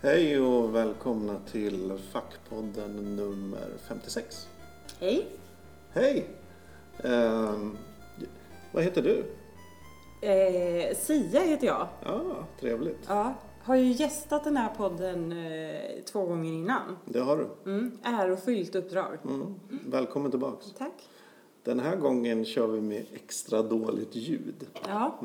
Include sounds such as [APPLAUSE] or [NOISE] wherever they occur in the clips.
Hej och välkomna till Fackpodden nummer 56. Hej. Hej! Ehm, vad heter du? Eh, Sia heter jag. Ja, trevligt. Ja, har ju gästat den här podden eh, två gånger innan. Det har du. Mm, ärofyllt uppdrag. Mm. Välkommen tillbaks. Tack. Den här gången kör vi med extra dåligt ljud. Ja,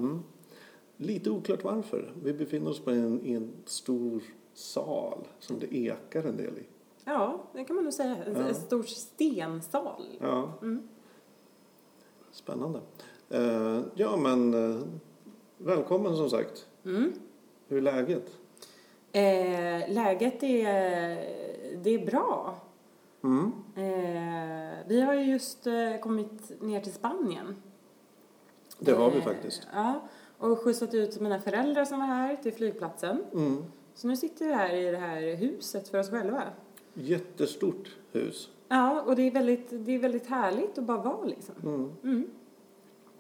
Lite oklart varför. Vi befinner oss på en, i en stor sal som det ekar en del i. ja det kan man nog säga. En, Ja. stor stensal. Ja. Mm. Spännande. Eh, ja, men eh, välkommen som sagt. Mm. Hur är läget? Eh, läget är, det är bra. Mm. Eh, vi har ju just eh, kommit ner till Spanien. Det har vi Eh, faktiskt. Ja, och skjutsat ut mina föräldrar som var här till flygplatsen. Mm. Så nu sitter vi här i det här huset för oss själva. Jättestort hus. Ja, och det är väldigt, det är väldigt härligt att bara vara liksom. Mm. Mm.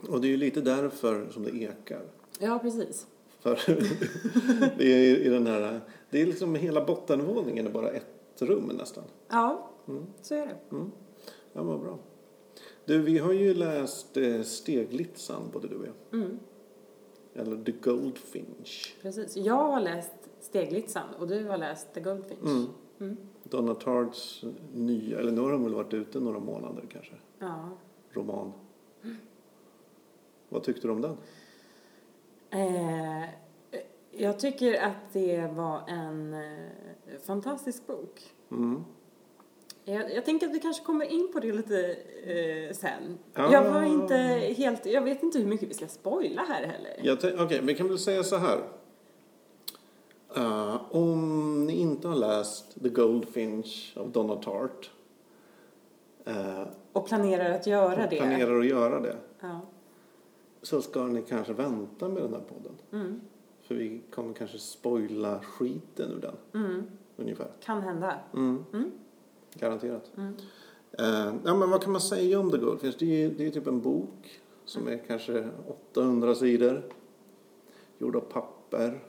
Och det är ju lite därför som det ekar. Ja, precis. För [LAUGHS] det är i den här, det är liksom hela bottenvåningen är bara ett rum nästan. Ja, Mm. så är det. Mm. Ja, vad bra. Du, vi har ju läst eh, Steglitsan, både du och jag. Mm, Eller The Goldfinch. precis. Jag har läst Steglitsan och du har läst The Goldfinch. Mm. Mm. Donna Tarts nya, eller nu har de väl varit ute några månader kanske, Ja. roman. Vad tyckte du om den? Eh, jag tycker att det var en eh, fantastisk bok. Mm. Jag, jag tänker att vi kanske kommer in på det lite eh, sen. Ja. Jag var inte helt, jag vet inte hur mycket vi ska spoila här heller. Okej, vi kan väl säga så här. Eh, om ni inte har läst The Goldfinch av Donna Tartt eh, Och planerar att göra det. planerar att göra det Ja. så ska ni kanske vänta med den här podden. Mm. För vi kommer kanske spoila skiten ur den, Mm. ungefär. Kan hända. Mm. Mm. Garanterat. Mm. Eh, ja, men vad kan man säga om The Goldfinch? Det är det är typ en bok som är kanske 800 sidor. Gjord av papper.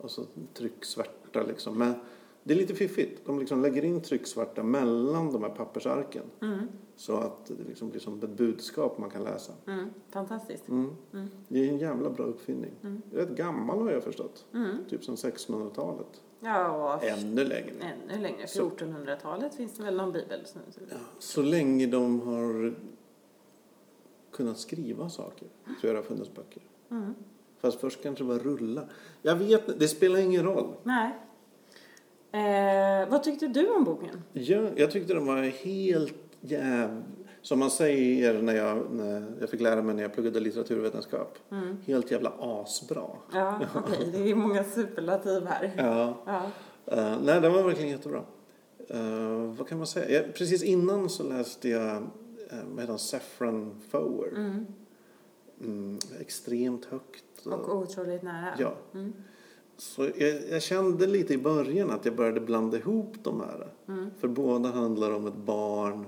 Och så trycksvärta liksom. Men det är lite fiffigt. De liksom lägger in trycksvärta mellan de här pappersarken. Mm. Så att det liksom blir som ett budskap man kan läsa. Mm. Fantastiskt. Mm. Mm. Det är en jävla bra uppfinning. Mm. Rätt gammal har jag förstått. Mm. Typ som 1600-talet. Ja, Ännu längre. ännu längre. Så- 1400-talet finns det väl någon bibel? Ja, så länge de har kunnat skriva saker så har det funnits böcker. Mm. Fast först kanske det var rulla. Jag vet det spelar ingen roll. Nej. Eh, vad tyckte du om boken? Jag, jag tyckte den var helt jäv... Som man säger när jag, när jag fick lära mig när jag pluggade litteraturvetenskap. Mm. Helt jävla asbra. Ja, okej. Det är många superlativ här. Ja. Ja. Eh, nej, den var verkligen jättebra. Eh, vad kan man säga? Jag, precis innan så läste jag uh, vad heter? Saffron Foer. Mm. Mm, extremt högt. Och otroligt nära. Ja. Mm. Så jag, jag kände lite i början att jag började blanda ihop de här. Mm. För båda handlar om ett barn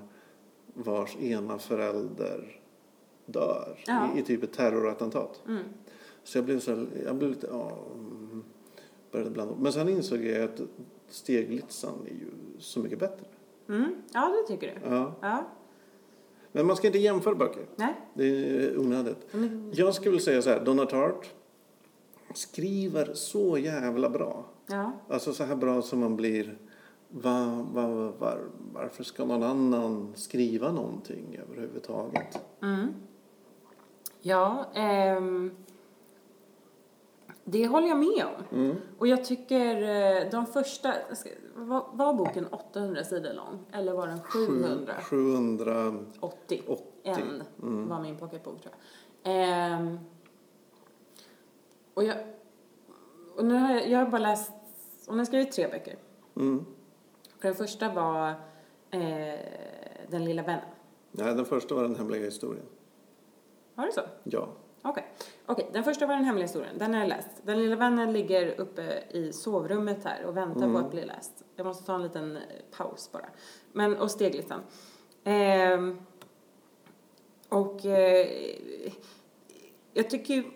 vars ena förälder dör Ja. i, i typ ett terrorattentat. Mm. Så jag blev, så här, jag blev lite, ja, mm, började blanda. Men sen insåg jag att Steglitsan är ju så mycket bättre. Mm. Ja, det tycker du. Ja. Ja. Men man ska inte jämföra böcker. Nej. Det är onödigt. Men, Jag skulle säga så här, Donna Tartt skriver så jävla bra. ja. Alltså så här bra som man blir. Va, va, var, varför ska någon annan skriva någonting överhuvudtaget? Mm. Ja, ehm, det håller jag med om. Mm. Och jag tycker eh, de första, var, var boken 800 sidor lång? Eller var den 700? 780. 80. En Mm. var min pocketbok tror jag. Ehm, och jag, och nu har jag, jag har bara läst, nu har skrivit tre böcker. Mm. För den första var eh, Den lilla vännen. Nej, den första var den hemliga historien. Var det så? Ja. Okej. Okej, den första var den hemliga historien. Den har jag läst. Den lilla vännen ligger uppe i sovrummet här och väntar Mm. på att bli läst. Jag måste ta en liten eh, paus bara. Men, och steglistan. Ehm, och eh, jag tycker ju-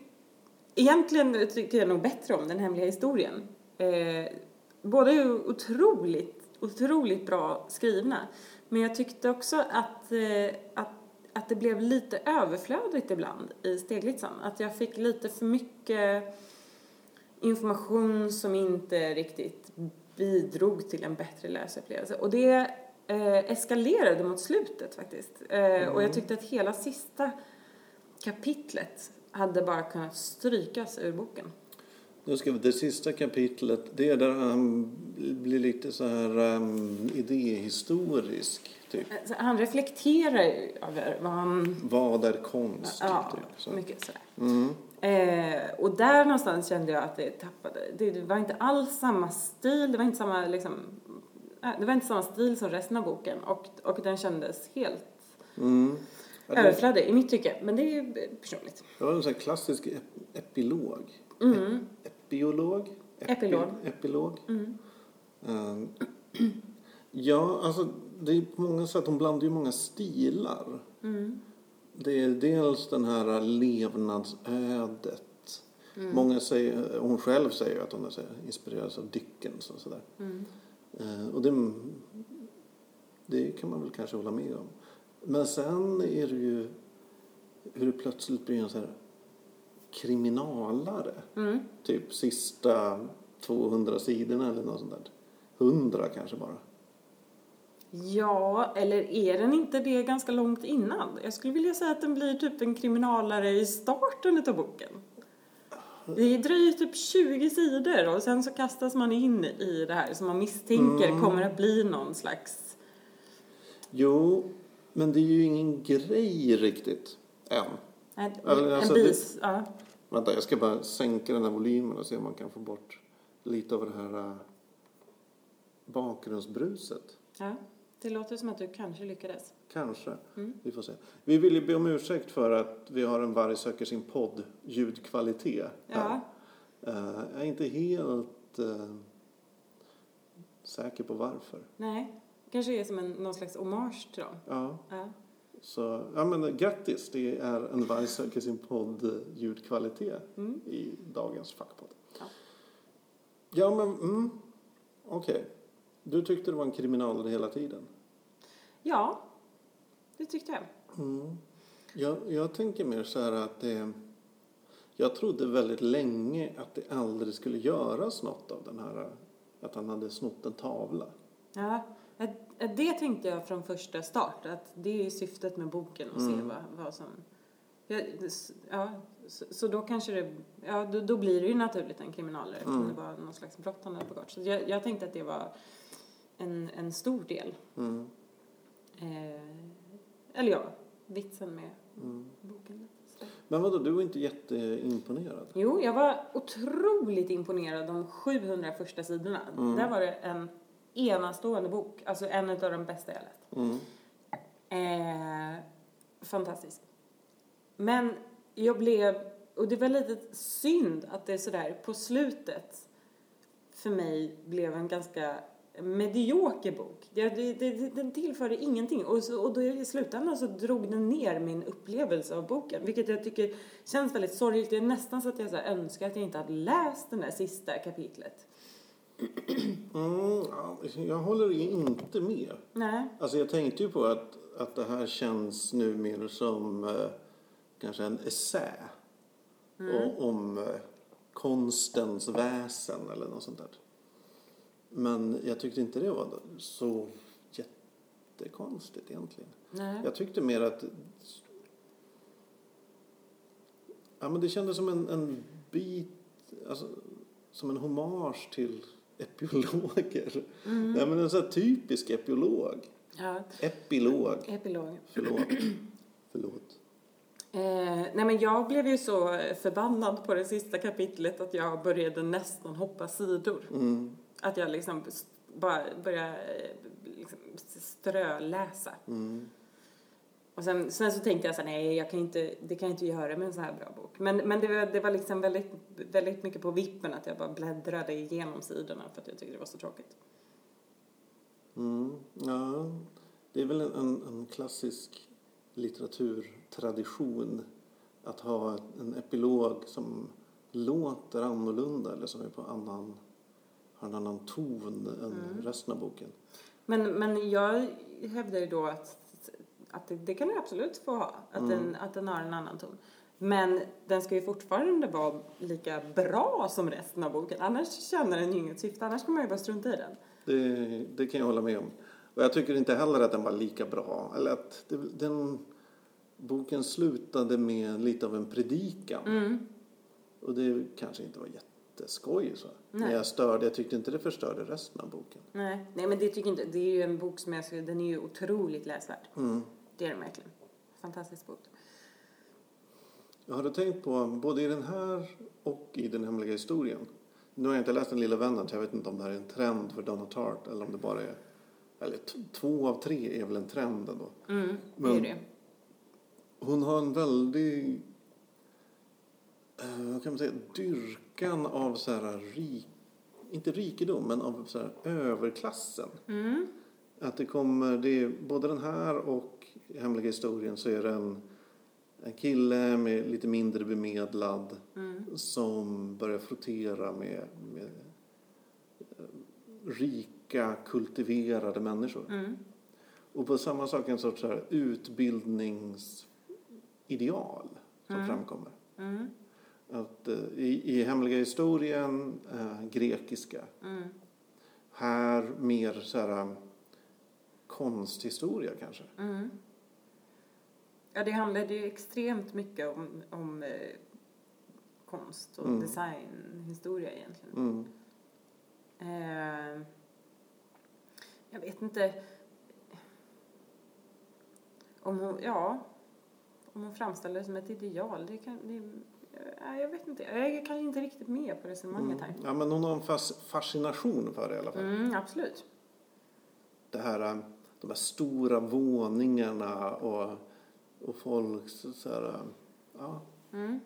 Egentligen tycker jag nog bättre om den hemliga historien. Eh, båda är ju otroligt, otroligt bra skrivna. Men jag tyckte också att, eh, att, att det blev lite överflödigt ibland i Steglitsan. Att jag fick lite för mycket information som inte riktigt bidrog till en bättre läsupplevelse. Och det eh, eskalerade mot slutet faktiskt. Eh, Och jag tyckte att hela sista kapitlet hade bara kunnat strykas ur boken. Nu ska vi, det sista kapitlet, det är där han blir lite så här um, idéhistorisk. Typ. Alltså, han reflekterar över vad han... Vad är konst? Ja, typ, så. mycket sådär. Mm. Eh, och där någonstans kände jag att det tappade. Det, var inte alls samma stil, det var inte samma liksom... eh, Det var inte samma stil som resten av boken och, och den kändes helt Mm. Överflödig i mitt tycke. Men det är personligt. det var en sån här klassisk ep epilog. Mm. Epiolog? Epi- Epilog. Epilog. Mm. Um, [CLEARS THROAT] ja, alltså det är på många sätt, hon blandar ju många stilar. Mm. Det är dels den här levnadsödet. Mm. Många säger, hon själv säger att hon är inspirerad av Dickens och sådär. Mm. Eh, och det, det kan man väl kanske hålla med om. Men sen är det ju hur det plötsligt blir en så här kriminalare. Mm. Typ sista 200 sidorna eller något sånt där. 100 kanske bara. Ja, eller är den inte det ganska långt innan? Jag skulle vilja säga att den blir typ en kriminalare i starten av boken. Det dröjer typ 20 sidor och sen så kastas man in i det här som man misstänker Mm. kommer att bli någon slags... Jo, men det är ju ingen grej riktigt än. En alltså, bis... Ja. Vänta, jag ska bara sänka den här volymen och se om man kan få bort lite av det här äh, bakgrundsbruset. ja. Det låter som att du kanske lyckades. Kanske. Mm. Vi får se. Vi vill ju be om ursäkt för att vi har en Varg söker sin podd ljudkvalitet. här. Ja. Eh, jag är inte helt eh, säker på varför. Nej, kanske är som en, någon slags hommage till dem. Ja, Ja. Så, ja men grattis. Det är en Varg söker sin podd eh, ljudkvalitet Mm. i dagens fackpodd. Ja. Ja, men mm, okej. Du tyckte det var en kriminalare hela tiden? ja, det tyckte jag. Mm. Jag, jag tänker mer så här att det... Jag trodde väldigt länge att det aldrig skulle göras något av den här... Att han hade snott en tavla. Ja, det tänkte jag från första start, att det är syftet med boken att se Mm. vad, vad som... Ja, ja, så, så då kanske det... Ja, då, då blir det ju naturligt en kriminalare eftersom Mm. det var någon slags brott han hade begått. Så jag, jag tänkte att det var en, en stor del. Mm. Eh, eller ja, vitsen med Mm. boken. Men vadå, du var inte jätteimponerad? Jo, jag var otroligt imponerad de 700 första sidorna. Mm. Där var det en enastående bok, alltså en av de bästa jag läst. Mm. Eh, fantastisk. Men jag blev, och det var lite synd att det sådär på slutet för mig blev en ganska medioker bok. Det, det, det, den tillförde ingenting och, så, och då i slutändan så drog den ner min upplevelse av boken. Vilket jag tycker känns väldigt sorgligt. Det är nästan så att jag så önskar att jag inte hade läst det där sista kapitlet. Mm, ja, jag håller inte med. Nej. Alltså jag tänkte ju på att, att det här känns nu mer som eh, kanske en essä. Och, om eh, konstens väsen eller något sånt där. Men jag tyckte inte det var så jättekonstigt egentligen. Nej. Jag tyckte mer att ja, men det kändes som en, en bit, alltså, som en hommage till epiologer. Ja, men en sån här typisk epiolog. Ja. Epilog. Epilog. Förlåt. [CLEARS THROAT] Förlåt. Eh, nej men jag blev ju så förbannad på det sista kapitlet att jag började nästan hoppa sidor. Mm, Att jag liksom bara började eh, liksom ströläsa. mm, Och sen, sen så tänkte jag så här, nej jag kan inte, det kan jag inte göra med en så här bra bok. Men, men det, var, det var liksom väldigt, väldigt mycket på vippen att jag bara bläddrade igenom sidorna för att jag tyckte det var så tråkigt. mm. Ja, det är väl en, en, klassisk litteraturtradition att ha en epilog som låter annorlunda eller som är på annan, har en annan ton än Mm. resten av boken. Men, men jag hävdar ju då att, att det, det kan den absolut få ha, att, Mm. den, att den har en annan ton. Men den ska ju fortfarande vara lika bra som resten av boken, annars tjänar den ju inget syfte, annars kan man ju bara strunta i den. Det, det kan jag hålla med om. Och jag tycker inte heller att den var lika bra. Eller att det, den boken slutade med lite av en predikan. Mm. Och det kanske inte var jätteskoj så. Men jag störde, jag tyckte inte det förstörde resten av boken. Nej, nej men det tycker inte, det är ju en bok som jag skulle, den är ju otroligt läsvärd. Mm. Det är den verkligen. Fantastisk bok. Har du tänkt på, både i den här och i Den hemliga historien. Nu har jag inte läst Den lilla vännen så jag vet inte om det här är en trend för Donna Tartt eller om det bara är, eller två av tre är väl en trend ändå. Mm, det är det. Hon har en väldig, eh, vad kan man säga, dyrkan av så här rik, inte rikedom, men av så här överklassen. Mm. Att det kommer, det är både den här och i Hemliga historien så är det en, en kille med lite mindre bemedlad Mm. som börjar frottera med, med eh, rika, kultiverade människor. Mm. Och på samma sak en sorts här utbildningsideal som Mm. framkommer. Mm. Att, eh, i, I hemliga historien, eh, grekiska. Mm. Här mer så här konsthistoria kanske. Mm. Ja, det handlade ju extremt mycket om, om eh, konst och Mm. designhistoria egentligen. Mm. Eh, jag vet inte om hon, ja, om hon framställer det som ett ideal. Det kan, det, eh, jag vet inte, jag kan inte riktigt med på resonemanget här. Mm. Ja, men hon har en fas, fascination för det i alla fall. Mm, absolut. Det här, eh, de här stora våningarna och, och folk så så här, eh, ja. Mm.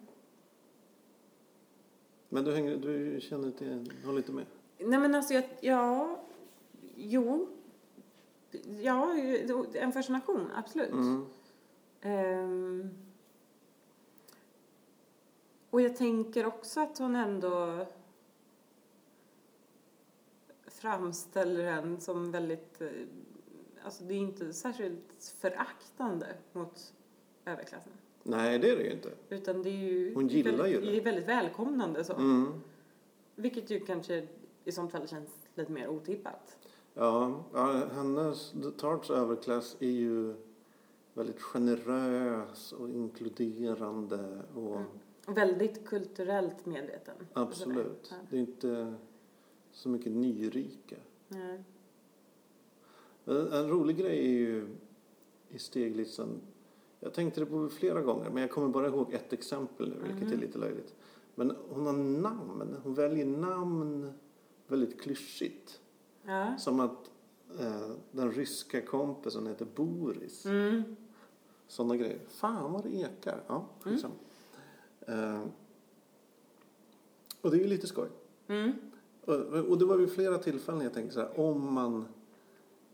Men du, hänger, du känner inte, håller inte med? Nej men alltså, jag, ja, jo, ja, en fascination, absolut. Mm. Ehm, och jag tänker också att hon ändå framställer den som väldigt, eh, alltså det är inte särskilt föraktande mot överklassen. Nej, det är det ju inte. Utan det är ju, Hon gillar väldigt, ju det. det är väldigt välkomnande så. Mm. Vilket ju kanske i sånt fall känns lite mer otippat. Ja, ja, hennes Tarts överklass är ju väldigt generös och inkluderande och Mm. Väldigt kulturellt medveten. absolut. Det är inte så mycket nyrika. Nej. En, en rolig grej är ju i steglistan. Jag tänkte det på flera gånger men jag kommer bara ihåg ett exempel nu vilket Mhm. är lite löjligt. Men hon har namn. Hon väljer namn väldigt klyschigt. Ja. Som att eh, den ryska kompisen heter Boris. Mm. Sådana grejer. Fan vad det ekar. Ja, skitsamma. Eh, och det är ju lite skoj. Mm. Och, och det var vid flera tillfällen jag tänkte så här, om man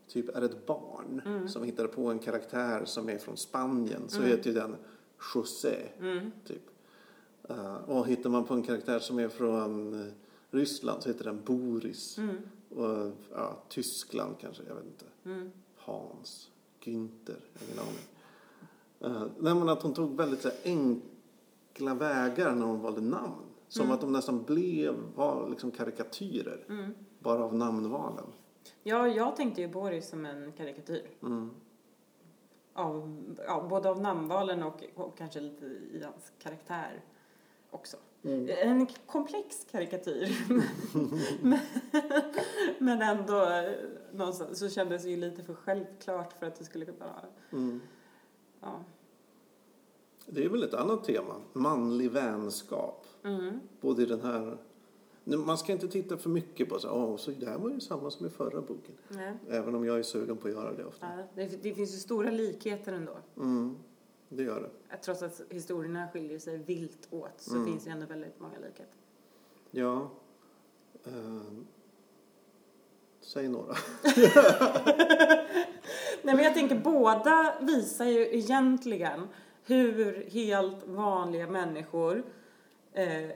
typ är ett barn Mm. som hittar på en karaktär som är från Spanien så Mm. heter ju den José, Mm. typ. Eh, och hittar man på en karaktär som är från eh, Ryssland så heter den Boris. Mm. Och ja, Tyskland kanske, jag vet inte. Mm. Hans, Günther, ingen aning. Uh, nej men att hon tog väldigt så här, enkla vägar när hon valde namn. Som Mm. att de nästan blev, var liksom karikatyrer. Bara av namnvalen. Ja, jag tänkte ju Boris som en karikatyr. Mm. Av, ja, både av namnvalen och, och kanske lite i hans karaktär också. Mm. En komplex karikatyr. [LAUGHS] men, men ändå någonstans så kändes det ju lite för självklart för att det skulle vara... Mm. Ja. Det är väl ett annat tema. Manlig vänskap. Mm. Både i den här... Man ska inte titta för mycket på så, oh, så det här var ju samma som i förra boken. Nej. Även om jag är sugen på att göra det ofta. Ja, det, det finns ju stora likheter ändå. Mm. Det gör det. Att Trots att historierna skiljer sig vilt åt så Mm. finns det ändå väldigt många likheter. Ja. Eh, säg några. [LAUGHS] Nej men jag tänker båda visar ju egentligen hur helt vanliga människor eh,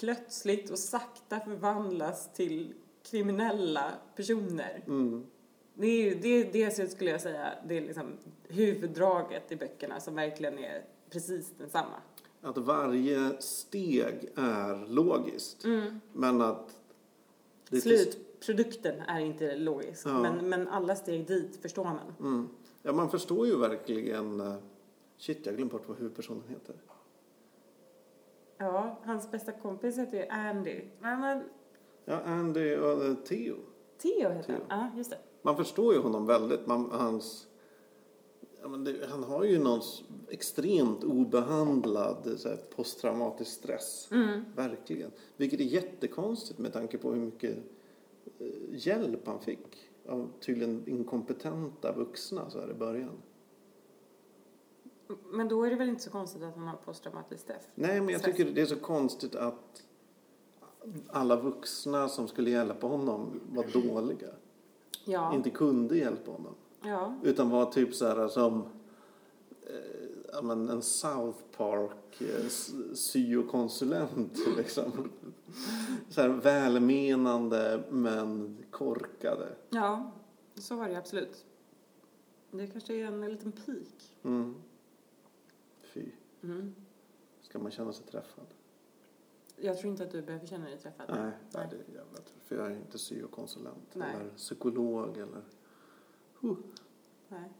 plötsligt och sakta förvandlas till kriminella personer. Mm. Det är ju det, det skulle jag säga, det är liksom huvuddraget i böckerna som verkligen är precis densamma. Att varje steg är logiskt. Mm. Men att... Slutprodukten är inte logisk, Ja. men, men alla steg dit förstår man. Mm. Ja, man förstår ju verkligen... Shit, jag glömde bort vad huvudpersonen heter. Ja, hans bästa kompis heter ju Andy. Men, men Ja, Andy och eh, Theo. Theo heter Theo. han. Ja, just det. Man förstår ju honom väldigt. Man, hans, ja, men det, han har ju någon extremt obehandlad så här, posttraumatisk stress. Mm. Verkligen. Vilket är jättekonstigt med tanke på hur mycket eh, hjälp han fick av tydligen inkompetenta vuxna så här i början. Men då är det väl inte så konstigt att han har posttraumatisk stress? Nej, men jag tycker det är så konstigt att alla vuxna som skulle hjälpa honom var dåliga. Ja. Inte kunde hjälpa honom. Ja. Utan var typ så här som eh, men en South Park eh, syokonsulent [LAUGHS] liksom. Så här välmenande men korkade. Ja, så var det absolut. Det kanske är en liten pik. Mm. Mm. ska man känna sig träffad? Jag tror inte att du behöver känna dig träffad. Nej, nej det är jävla tråkigt. För jag är inte syokonsulent Nej. eller psykolog eller... Huh. Nej.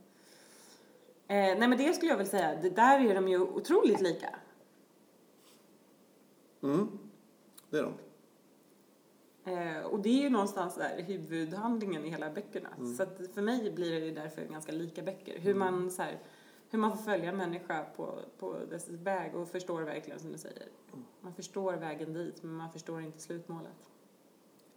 Eh, nej men det skulle jag väl säga, det där är de ju otroligt lika. Mm. Det är de. Eh, och det är ju någonstans där huvudhandlingen i hela böckerna. Mm. Så att för mig blir det därför ganska lika böcker. Hur man så här, hur man får följa en människa på, på dess väg och förstår verkligen som du säger. Man förstår vägen dit men man förstår inte slutmålet.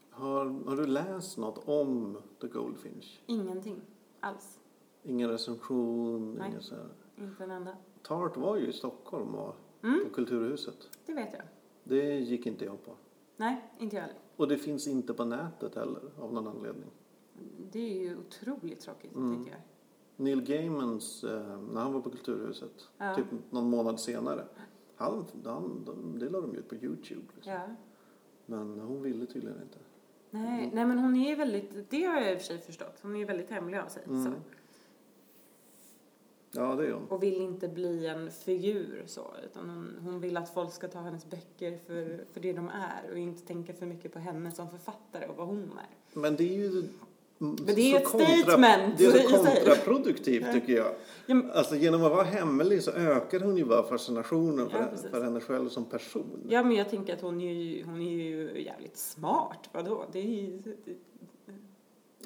Har, har du läst något om The Goldfinch? Ingenting alls. Ingen recension? Nej. Ingen så här. Inte en enda. Tart var ju i Stockholm och Mm. på Kulturhuset. Det vet jag. Det gick inte jag på. Nej, inte jag heller. Och det finns inte på nätet heller av någon anledning. Det är ju otroligt tråkigt Mm. tycker jag. Neil Gaimans, eh, när han var på Kulturhuset, Ja. typ någon månad senare, han, han, de, det la de ut på Youtube. Liksom. Ja. Men hon ville tydligen inte. Nej, nej, men hon är väldigt, det har jag i och för sig förstått, hon är väldigt hemlig av sig. Mm. Så. Ja, det är hon. Och vill inte bli en figur så, utan hon, hon vill att folk ska ta hennes böcker för, för det de är och inte tänka för mycket på henne som författare och vad hon är. Men det är ju... Men det är ett statement Det är så kontraproduktivt tycker jag. Alltså genom att vara hemlig så ökar hon ju bara fascinationen för, Ja, precis. för henne själv som person. Ja, men jag tänker att hon är ju, hon är ju jävligt smart. Vadå? Det är ju...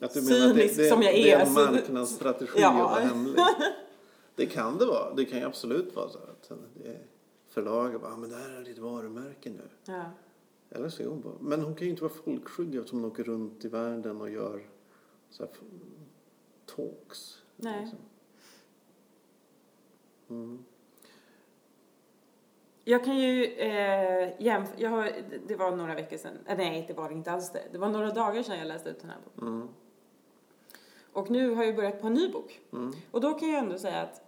Att du menar att det, det, som jag det är är, en marknadsstrategi Ja. att vara hemlig. [LAUGHS] Det kan det vara. Det kan ju absolut vara så att är förlaget bara, "Ah, men det här är ditt varumärke nu. ja. Eller så är hon bara, men hon kan ju inte vara folkskygg eftersom hon åker runt i världen och gör så talks. Nej. liksom. Mm. Jag kan ju eh, jämföra, jag har, det var några veckor sedan, eh, nej det var inte alls det. Det var några dagar sedan jag läste ut den här boken. Mm. Och nu har jag börjat på en ny bok. Mm. Och då kan jag ändå säga att,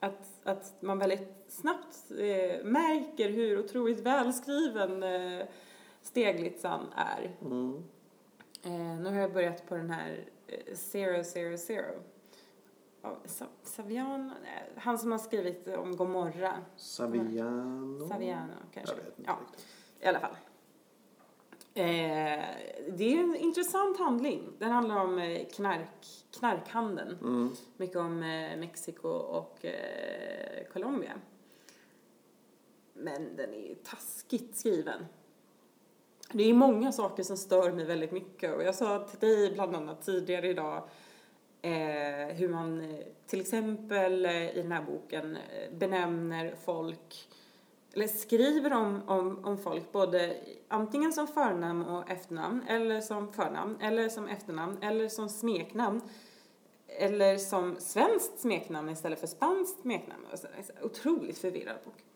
att, att man väldigt snabbt eh, märker hur otroligt välskriven eh, Steglitzan är. Mm. Eh, nu har jag börjat på den här Zero Zero Zero. Av Sa- Saviano, nej, han som har skrivit om Gomorra. Saviano? Saviano kanske. Jag vet inte Ja, riktigt. i alla fall. Eh, det är en intressant handling. Den handlar om eh, knark, knarkhandeln. Mm. Mycket om eh, Mexiko och eh, Colombia. Men den är ju taskigt skriven. Det är många saker som stör mig väldigt mycket och jag sa till dig bland annat tidigare idag eh, hur man eh, till exempel eh, i den här boken eh, benämner folk eller skriver om, om, om folk både antingen som förnamn och efternamn eller som förnamn eller som efternamn eller som smeknamn eller som svenskt smeknamn istället för spanskt smeknamn. Alltså, otroligt förvirrad bok.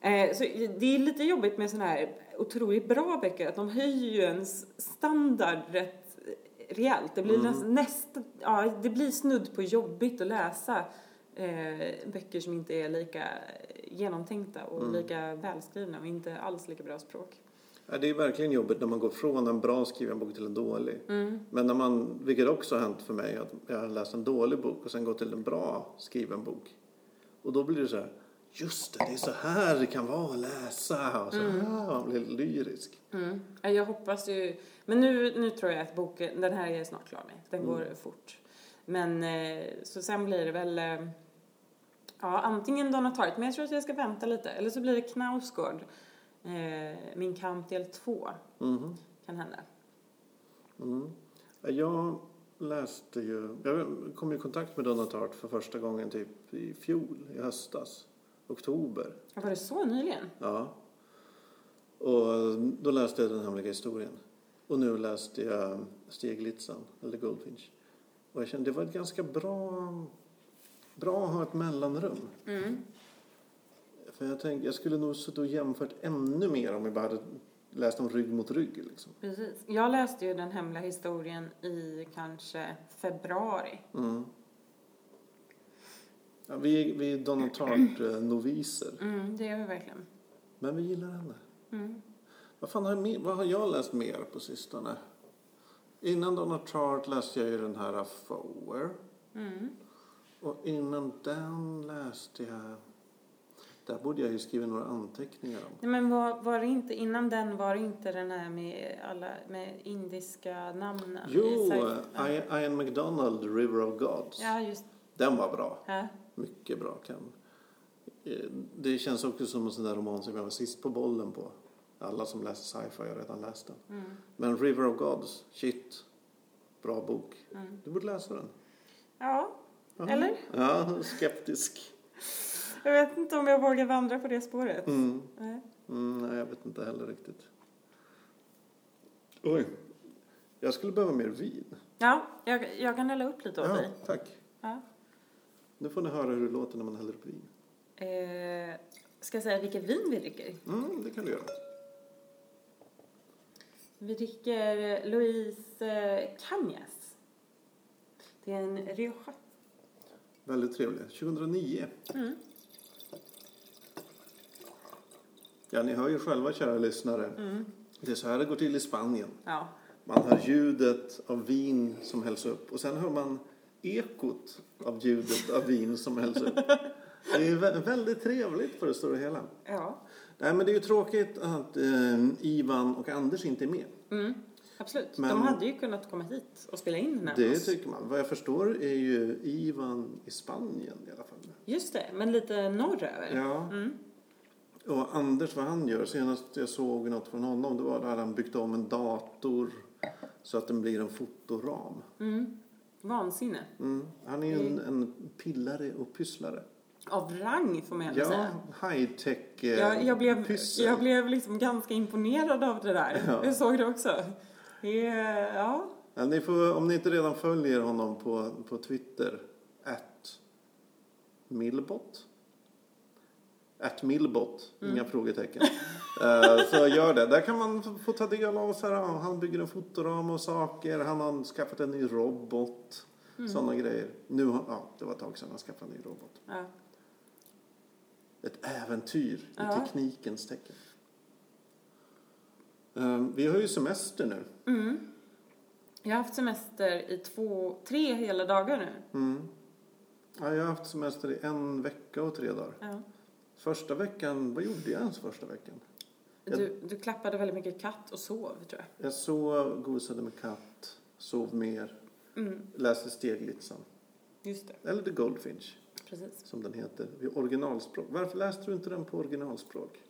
Eh, så det är lite jobbigt med sådana här otroligt bra böcker att de höjer ju ens standard rätt rejält. Det blir Mm. nästan, nästa, ja, det blir snudd på jobbigt att läsa eh, böcker som inte är lika genomtänkta och Mm. lika välskrivna och inte alls lika bra språk. Ja, det är verkligen jobbigt när man går från en bra skriven bok till en dålig. Mm. Men när man, vilket också har hänt för mig, att jag har läst en dålig bok och sen gått till en bra skriven bok. Och då blir det så här, just det, det är så här det kan vara att läsa. Och så här, man blir lyrisk. Mm. Ja, Jag hoppas ju, men nu, nu tror jag att boken, den här är snart klar med. Den går Mm. fort. Men eh, så sen blir det väl, eh, ja antingen Donna Tartt, men jag tror att jag ska vänta lite. Eller så blir det Knausgård, eh, Min kamp del 2, Mhm. kan hända. Mm. Ja, Jag läste ju, jag kom i kontakt med Donna Tartt för första gången typ i fjol, i höstas, oktober. Var det så nyligen? Ja. Och då läste jag Den hemliga historien. Och nu läste jag Steglitzan, eller Goldfinch. Och jag kände det var ett ganska bra, bra att ha ett mellanrum. Mm. För jag tänkte, jag skulle nog suttit och jämfört ännu mer om jag bara hade läst dem rygg mot rygg. Liksom. Precis. Jag läste ju Den hemliga historien i kanske februari. Mm. Ja, vi, vi är Donna [CLEARS THROAT] Tartt-noviser, Mm, det gör vi verkligen. men vi gillar henne. Mm. Vad fan har jag, vad har jag läst mer på sistone? Innan Donna Tartt läste jag ju den här Fower. Mm. Och innan den läste jag... Där borde jag ju skriva några anteckningar om. Nej, men var, var det inte, innan den var det inte den här med alla, med indiska namnen? Jo, Ian McDonald, River of Gods. ja, just Den var bra. ja. Mycket bra. Kan. Eh, Det känns också som en sån där roman som jag var sist på bollen på. Alla som läser sci-fi har redan läst den. Mm. Men River of Gods, shit. Bra bok. Mm. Du borde läsa den. ja, Ja. eller? Ja, skeptisk. Jag vet inte om jag vågar vandra på det spåret. Mm. Nej. Mm, nej, jag vet inte heller riktigt. Oj. Jag skulle behöva mer vin. Ja, jag, jag kan hälla upp lite åt Ja, dig. tack. Ja. Nu får ni höra hur det låter när man häller upp vin. Eh, ska jag säga vilket vin vi dricker? Mm, det kan du göra. Vi dricker Louise eh, Cañas. Det är en Rioja. Väldigt trevlig. 2009. Mm. Ja, ni hör ju själva, kära lyssnare. Mm. Det är så här det går till i Spanien. Ja. Man hör ljudet av vin som hälls upp och sen hör man ekot av ljudet av vin som hälls upp. Det är vä- väldigt trevligt på det stora hela. Ja. Nej, men det är ju tråkigt att eh, Ivan och Anders inte är med. Mm. Absolut. Men- De hade ju kunnat komma hit och spela in den här med Det oss. tycker man. Vad jag förstår är ju Ivan i Spanien i alla fall. Just det, men lite norröver. Ja. Mm. Och Anders, vad han gör, senast jag såg något från honom, det var där han byggt om en dator så att den blir en fotoram. Mm. Vansinne. Mm. Han är ju en, en pillare och pysslare. Av rang får man ändå Ja, säga. high-tech eh, Jag, jag, blev, pyssel. jag blev liksom ganska imponerad av det där. Ja. Jag såg det också. Det Ja. Ja, ni får, om ni inte redan följer honom på, på Twitter, at Millbot. At Millbot, Mm. inga frågetecken. Eh, så gör det. Där kan man få- ta del av så här, han bygger en fotoram och saker, han har skaffat en ny robot, Mm. sådana grejer. Nu, har- ja, det var ett tag sedan han skaffade en ny robot. ja. Ett äventyr Ja. i teknikens tecken. Eh, vi har ju semester nu. Mm. Jag har haft semester i två, tre hela dagar nu. Mm. Ja, jag har haft semester i en vecka och tre dagar. Ja. Första veckan, vad gjorde jag ens första veckan? Du, du klappade väldigt mycket katt och sov, tror jag. Jag sov, gosade med katt, sov mer, Mm. läste Steglitzan. Just det, Eller The Goldfinch, precis. som den heter, vid originalspråk. Varför läste du inte den på originalspråk?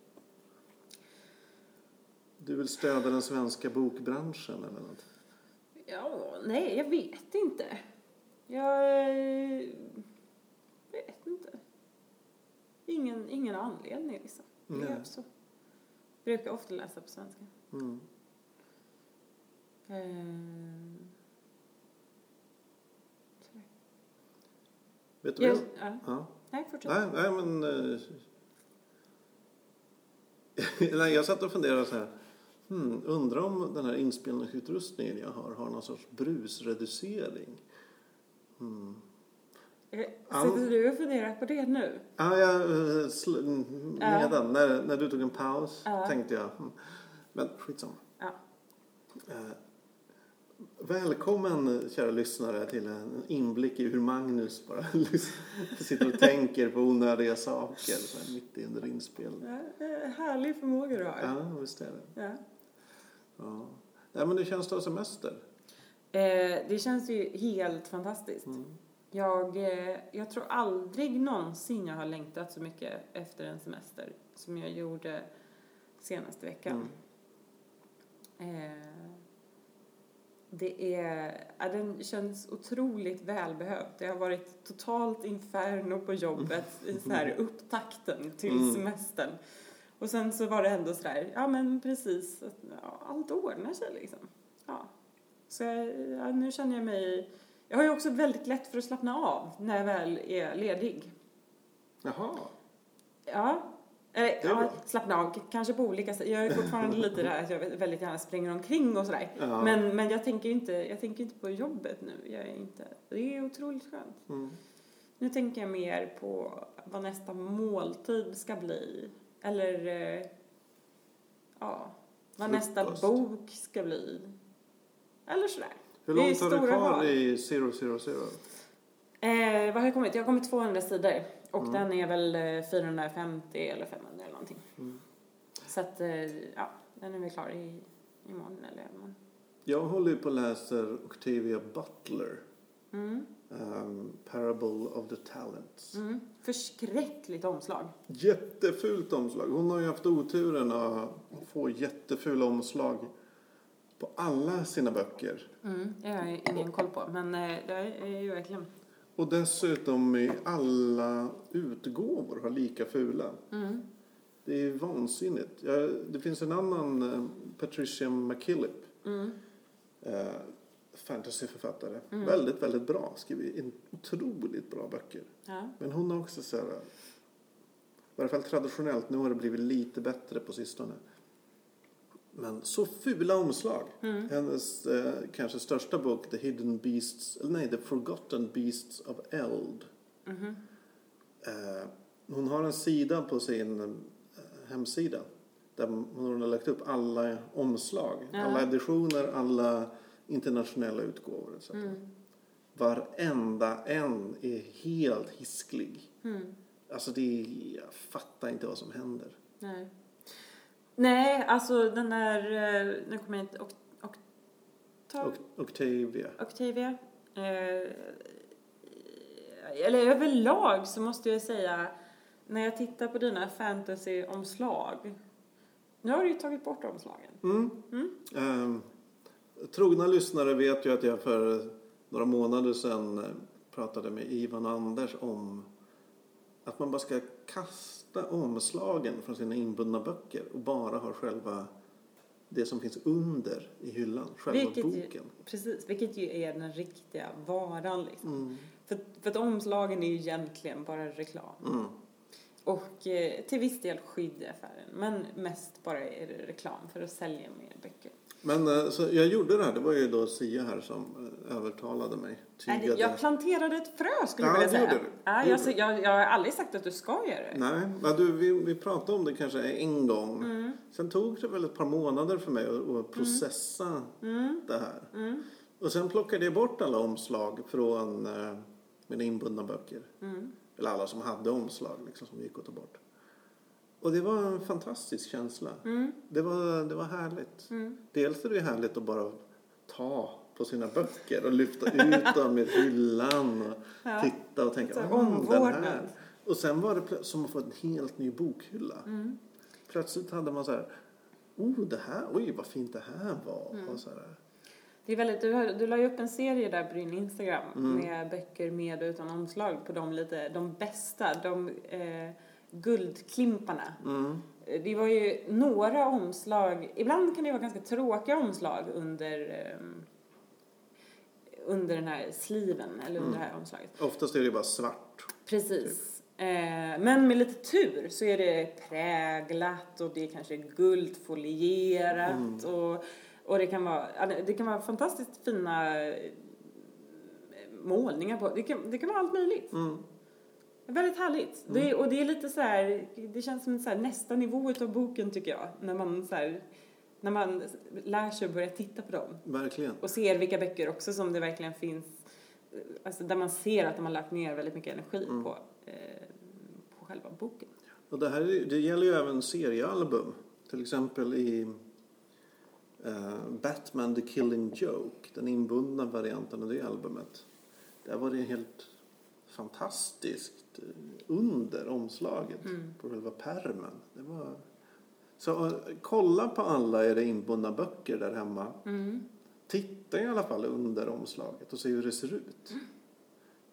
Du vill stödja den svenska bokbranschen eller något? Ja, nej, jag vet inte. Jag eh, vet inte. Ingen, ingen anledning liksom. Det Nej. är så. Brukar ofta läsa på svenska. Mm. Ehm. Vet du vad Jag, jag... ja. Ja. Nej, fortsätt. Nej, nej men... eh, [LAUGHS] nej, jag satt och funderade så här. Hmm, undrar om den här inspelningsutrustningen jag har har någon sorts brusreducering. Hmm. Eh, Ja. Sitter du och funderar på det nu? Ah, jag, eh, sl- Ja. medan, när, när du tog en paus Ja. tänkte jag. Hmm. Men skitsamma. Ja. Eh, välkommen kära lyssnare till en inblick i hur Magnus bara [LAUGHS] sitter och tänker på onödiga saker så här mitt under inspelning. Ja, härlig förmåga du har. Ja, visst är det. Ja. Ja. Nej, men det känns att ha semester. Eh, det känns ju helt fantastiskt. Mm. Jag, eh, jag tror aldrig någonsin jag har längtat så mycket efter en semester som jag gjorde senaste veckan. Mm. Eh, det är, ja, den känns otroligt välbehövd. Det har varit totalt inferno på jobbet [LAUGHS] i så här upptakten till Mm. semestern. Och sen så var det ändå sådär, ja men precis, ja, allt ordnar sig liksom. Ja. Så jag, ja, nu känner jag mig, jag har ju också väldigt lätt för att slappna av när jag väl är ledig. Jaha. Ja. Eller, är ja, slappna av, kanske på olika sätt. Jag är fortfarande [LAUGHS] lite där att jag väldigt gärna springer omkring och sådär. Ja. Men, men jag tänker inte, jag tänker inte på jobbet nu. Jag är inte, det är otroligt skönt. Mm. Nu tänker jag mer på vad nästa måltid ska bli. Eller, eh, ja, vad nästa Frukost. bok ska bli. Eller sådär. Hur långt har du kvar val. i 000? Eh, vad har jag kommit? Jag har kommit 200 sidor. Och Mm. den är väl eh, 450 eller 500 eller någonting. Mm. Så att, eh, ja, den är väl klar i, imorgon eller imorgon. Jag håller ju på och läser Octavia Butler. Mm. Um, Parable of the Talents. Mm. Förskräckligt omslag. Jättefult omslag. Hon har ju haft oturen att få jättefula omslag på alla sina böcker. Mm. Det har jag ingen koll på, men eh, det är ju verkligen. Och dessutom i alla utgåvor har lika fula. Mm. Det är vansinnigt. Jag, det finns en annan, eh, Patricia McKillip, Mm. eh, fantasyförfattare. Mm. Väldigt, väldigt bra. Skriver otroligt bra böcker. Ja. Men hon har också så här, i varje fall traditionellt, nu har det blivit lite bättre på sistone. Men så fula omslag. Mm. Hennes eh, kanske största bok, The Hidden Beasts, eller nej, The Forgotten Beasts of Eld. Mhm. Eh, hon har en sida på sin eh, hemsida där hon har lagt upp alla omslag, Ja. alla editioner, alla internationella utgåvor. etc. Mm. Varenda en är helt hisklig. Mm. Alltså det är, jag fattar inte vad som händer. Nej. Nej, alltså den där, eh, nu kommer jag inte, ta, Och, Octavia. Octavia. Eh, eller överlag så måste jag säga, när jag tittar på dina fantasy-omslag, nu har du ju tagit bort omslagen. Mm. Mm. Ehm, trogna lyssnare vet ju att jag för några månader sedan eh, pratade med Ivan Anders om att man bara ska kasta omslagen från sina inbundna böcker och bara ha själva det som finns under i hyllan, själva Vilket ju- boken. Precis, vilket ju är den riktiga varan liksom. Mm. För, för att omslagen är ju egentligen bara reklam. Mm. Och eh, till viss del skydd i affären, men mest bara är det reklam för att sälja mer böcker. Men eh, så jag gjorde det här, det var ju då Sia här som eh, övertalade mig. Tygade. Jag planterade ett frö skulle Ja, jag vilja säga. Ja, jag, jag, jag har aldrig sagt att du ska göra det. Nej, men du, vi, vi pratade om det kanske en gång. Mm. Sen tog det väl ett par månader för mig att, att processa Mm. det här. Mm. Och sen plockade jag bort alla omslag från eh, mina inbundna böcker. Mm. Eller alla som hade omslag liksom, som gick att ta bort. Och det var en fantastisk känsla. Mm. Det var, det var härligt. Mm. Dels är det härligt att bara ta på sina böcker och lyfta ut dem i hyllan och [LAUGHS] Ja. titta och tänka "Åh, den här. Och sen var det som att få en helt ny bokhylla. Mm. Plötsligt hade man så här, oh det här, oj vad fint det här var. Mm. Och så här. Det är väldigt, du, har, du la ju upp en serie där på din Instagram Mm. med böcker med och utan omslag på de lite, de bästa, de eh, guldklimparna. Mm. Det var ju några omslag, ibland kan det vara ganska tråkiga omslag under, ehm, under den här sliven, eller under Mm. det här omslaget. Oftast är det bara svart. Precis. Eh, men med lite tur så är det präglat och det är kanske guldfolierat Mm. och, och det kan vara, det kan vara fantastiskt fina eh, målningar på, det kan, det kan vara allt möjligt. Mm. Väldigt härligt. Det, och det är lite så här, det känns som så här nästa nivå av boken tycker jag. När man så här när man lär sig att börja titta på dem. Verkligen. Och ser vilka böcker också som det verkligen finns, eh, alltså där man ser att de har lagt ner väldigt mycket energi Mm. på, eh, på själva boken. Och det, här, är- det gäller ju även seriealbum. Till exempel i eh, Batman the Killing Joke, den inbundna varianten av det albumet. Där var det helt fantastiskt under omslaget Mm. på själva pärmen. Det var... Så eh, kolla på alla era inbundna böcker där hemma. Mm. Titta i alla fall under omslaget och se hur det ser ut.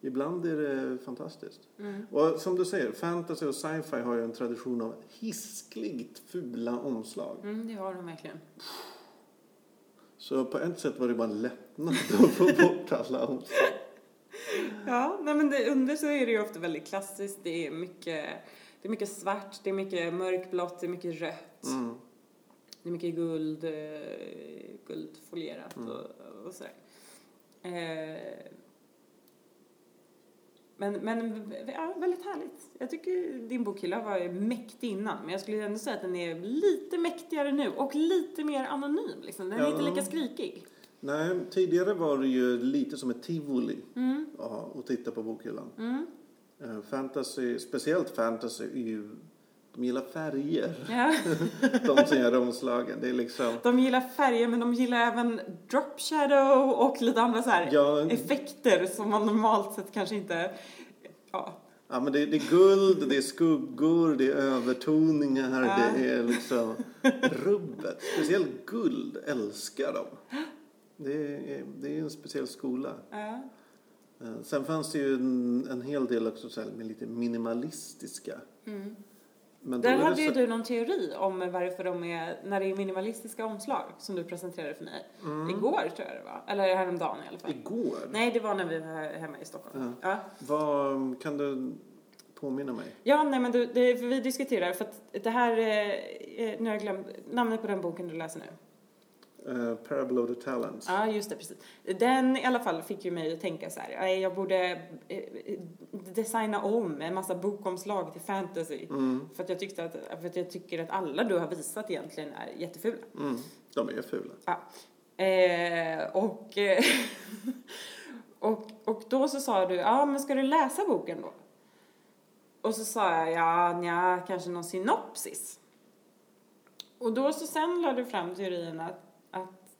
Ibland är det fantastiskt. Mm. Och som du säger, fantasy och sci-fi har ju en tradition av hiskligt fula omslag. Mm, det har de verkligen. Så på ett sätt var det bara en lättnad att få bort alla omslag. Ja, nej men det, under så är det ju ofta väldigt klassiskt. Det är mycket, det är mycket svart, det är mycket mörkblått, det är mycket rött. Mm. Det är mycket guld, eh, guldfolierat Mm. och, och sådär. Eh, men, men ja, väldigt härligt. Jag tycker din bokhylla var mäktig innan, men jag skulle ändå säga att den är lite mäktigare nu och lite mer anonym. Liksom. Den är Ja. inte lika skrikig. Nej, tidigare var det ju lite som ett tivoli Mm, ja, att titta på bokhyllan. mm. Eh, Fantasy, speciellt fantasy, är ju, de gillar färger. Ja. [LAUGHS] De som gör omslagen. Det är liksom, De gillar färger, men de gillar även drop shadow och lite andra så ja, effekter som man normalt sett kanske inte... Ja, Ja, men det, det är guld, det är skuggor, det är övertoningar, Ja. det är liksom rubbet. Speciellt guld älskar de. [LAUGHS] Det är, det är en speciell skola. ja. Eh, Sen fanns det ju en, en hel del också så här med lite minimalistiska. Mm. Men Där hade ju så- du någon teori om varför de är, när det är minimalistiska omslag som du presenterade för mig. Mm. Igår tror jag det var, eller häromdagen i alla fall. Igår? Nej, det var när vi var hemma i Stockholm. Ja, ja. Vad, kan du påminna mig? nej men du, det, vi diskuterar för att det här, eh, eh, nu har jag glömt namnet på den boken du läser nu. Uh, Parable of the Talents. Ja, just det, precis. Den i alla fall fick ju mig att tänka så här, "Nej, jag borde eh, designa om en massa bokomslag till fantasy. Mm, För att jag tyckte att, för att jag tycker att alla du har visat egentligen är jättefula. mm, de är fula. Eh, och, eh, [LAUGHS] och, och då så sa du, ja men ska du läsa boken då? Och så sa jag, ja nja, kanske någon synopsis. Och då så sen lade du fram teorin att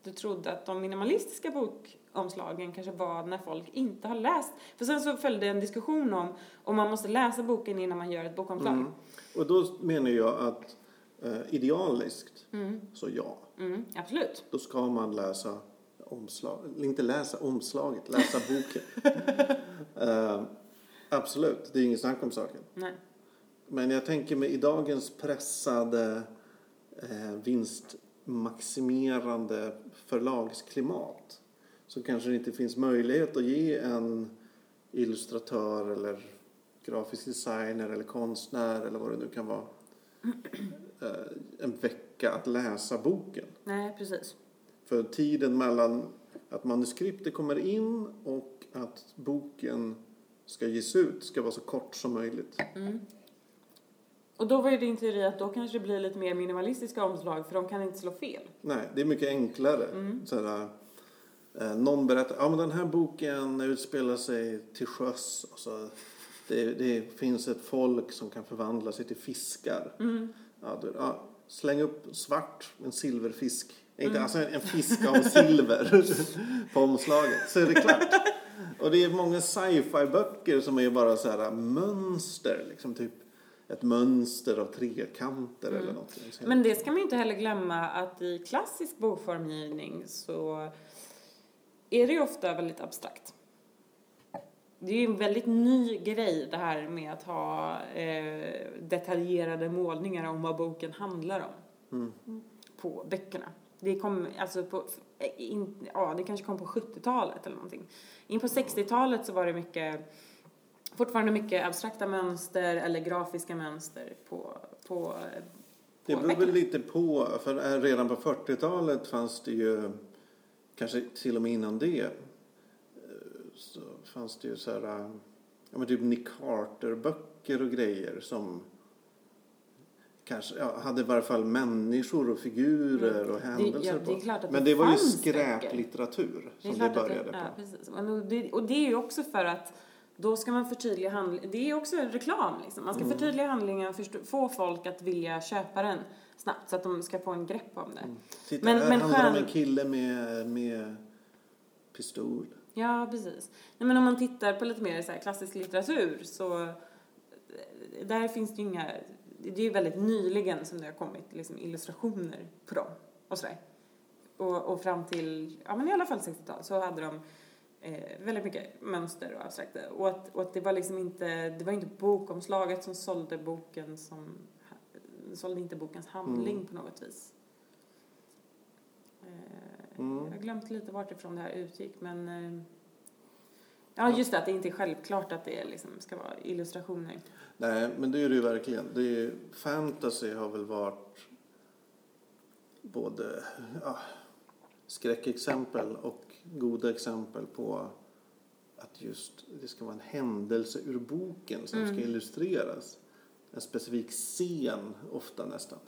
du trodde att de minimalistiska bokomslagen kanske var när folk inte har läst. För sen så följde en diskussion om om man måste läsa boken innan man gör ett bokomslag. Mm. Och då menar jag att eh, idealiskt, Mm, så ja. mm, absolut. Då ska man läsa omslag, inte läsa omslaget, läsa boken. [LAUGHS] Eh, absolut, det är inget snack om saken. Nej. Men jag tänker mig i dagens pressade eh, vinstmaximerande förlagsklimat så kanske det inte finns möjlighet att ge en illustratör eller grafisk designer eller konstnär eller vad det nu kan vara [CLEARS THROAT] eh, en vecka att läsa boken. Nej, precis. För tiden mellan att manuskriptet kommer in och att boken ska ges ut ska vara så kort som möjligt. Mm. Och då var ju din teori att då kanske det blir lite mer minimalistiska omslag för de kan inte slå fel. Nej, det är mycket enklare. Mm. Sådär, eh, någon berättar ja men den här boken utspelar sig till sjöss. Och så, det, det finns ett folk som kan förvandla sig till fiskar. Mm. Ja, då, ja, släng upp svart, en silverfisk. Inte, Mm. Alltså en, en fisk av silver [LAUGHS] på omslaget. Så är det klart. Och det är många sci-fi-böcker som är bara så här mönster. Liksom typ ett mönster av trekanter eller något. Mm. Men det ska man ju inte heller glömma att i klassisk bokformgivning så är det ju ofta väldigt abstrakt. Det är ju en väldigt ny grej det här med att ha eh, detaljerade målningar om vad boken handlar om Mm. på böckerna. Det kom, alltså på, in, ja det kanske kom på 70-talet eller någonting. In på 60-talet så var det mycket, fortfarande mycket abstrakta mönster eller grafiska mönster på, på, Det beror väl lite på, för eh, redan på 40-talet fanns det ju, kanske till och med innan det, eh, så fanns det ju så här, eh, ja men typ Nick Carter-böcker och grejer som kanske ja, hade i varje fall människor och figurer och händelser ja, det på. att Men det det var ju skräplitteratur Det som det började ja, på. Men Och det, och det är ju också för att då ska man förtydliga handlingen. Det är också en reklam liksom. Man ska Mm. förtydliga handlingen, förstå, få folk att vilja köpa den snabbt så att de ska få en grepp om det. Titta, Men- här men handlar det om en kille med, med pistol. Ja, precis. Nej, men om man tittar på lite mer så här klassisk litteratur så eh, där finns det ju inga, det är ju väldigt nyligen som det har kommit liksom illustrationer på dem och sådär. Och, och fram till, ja men i alla fall 60-tal så hade de eh, väldigt mycket mönster och abstrakta. Och att, och att det var liksom inte, det var inte bokomslaget som sålde boken som, sålde inte bokens handling Mm. på något vis. Eh, Mm. Jag har glömt lite vart ifrån det här utgick men eh, Ja just det, att det inte är självklart att det liksom ska vara illustrationer. Nej, men det är det ju verkligen. Det är, fantasy har väl varit både ja, skräckexempel och goda exempel på att just det ska vara en händelse ur boken som Mm. ska illustreras. En specifik scen, ofta nästan.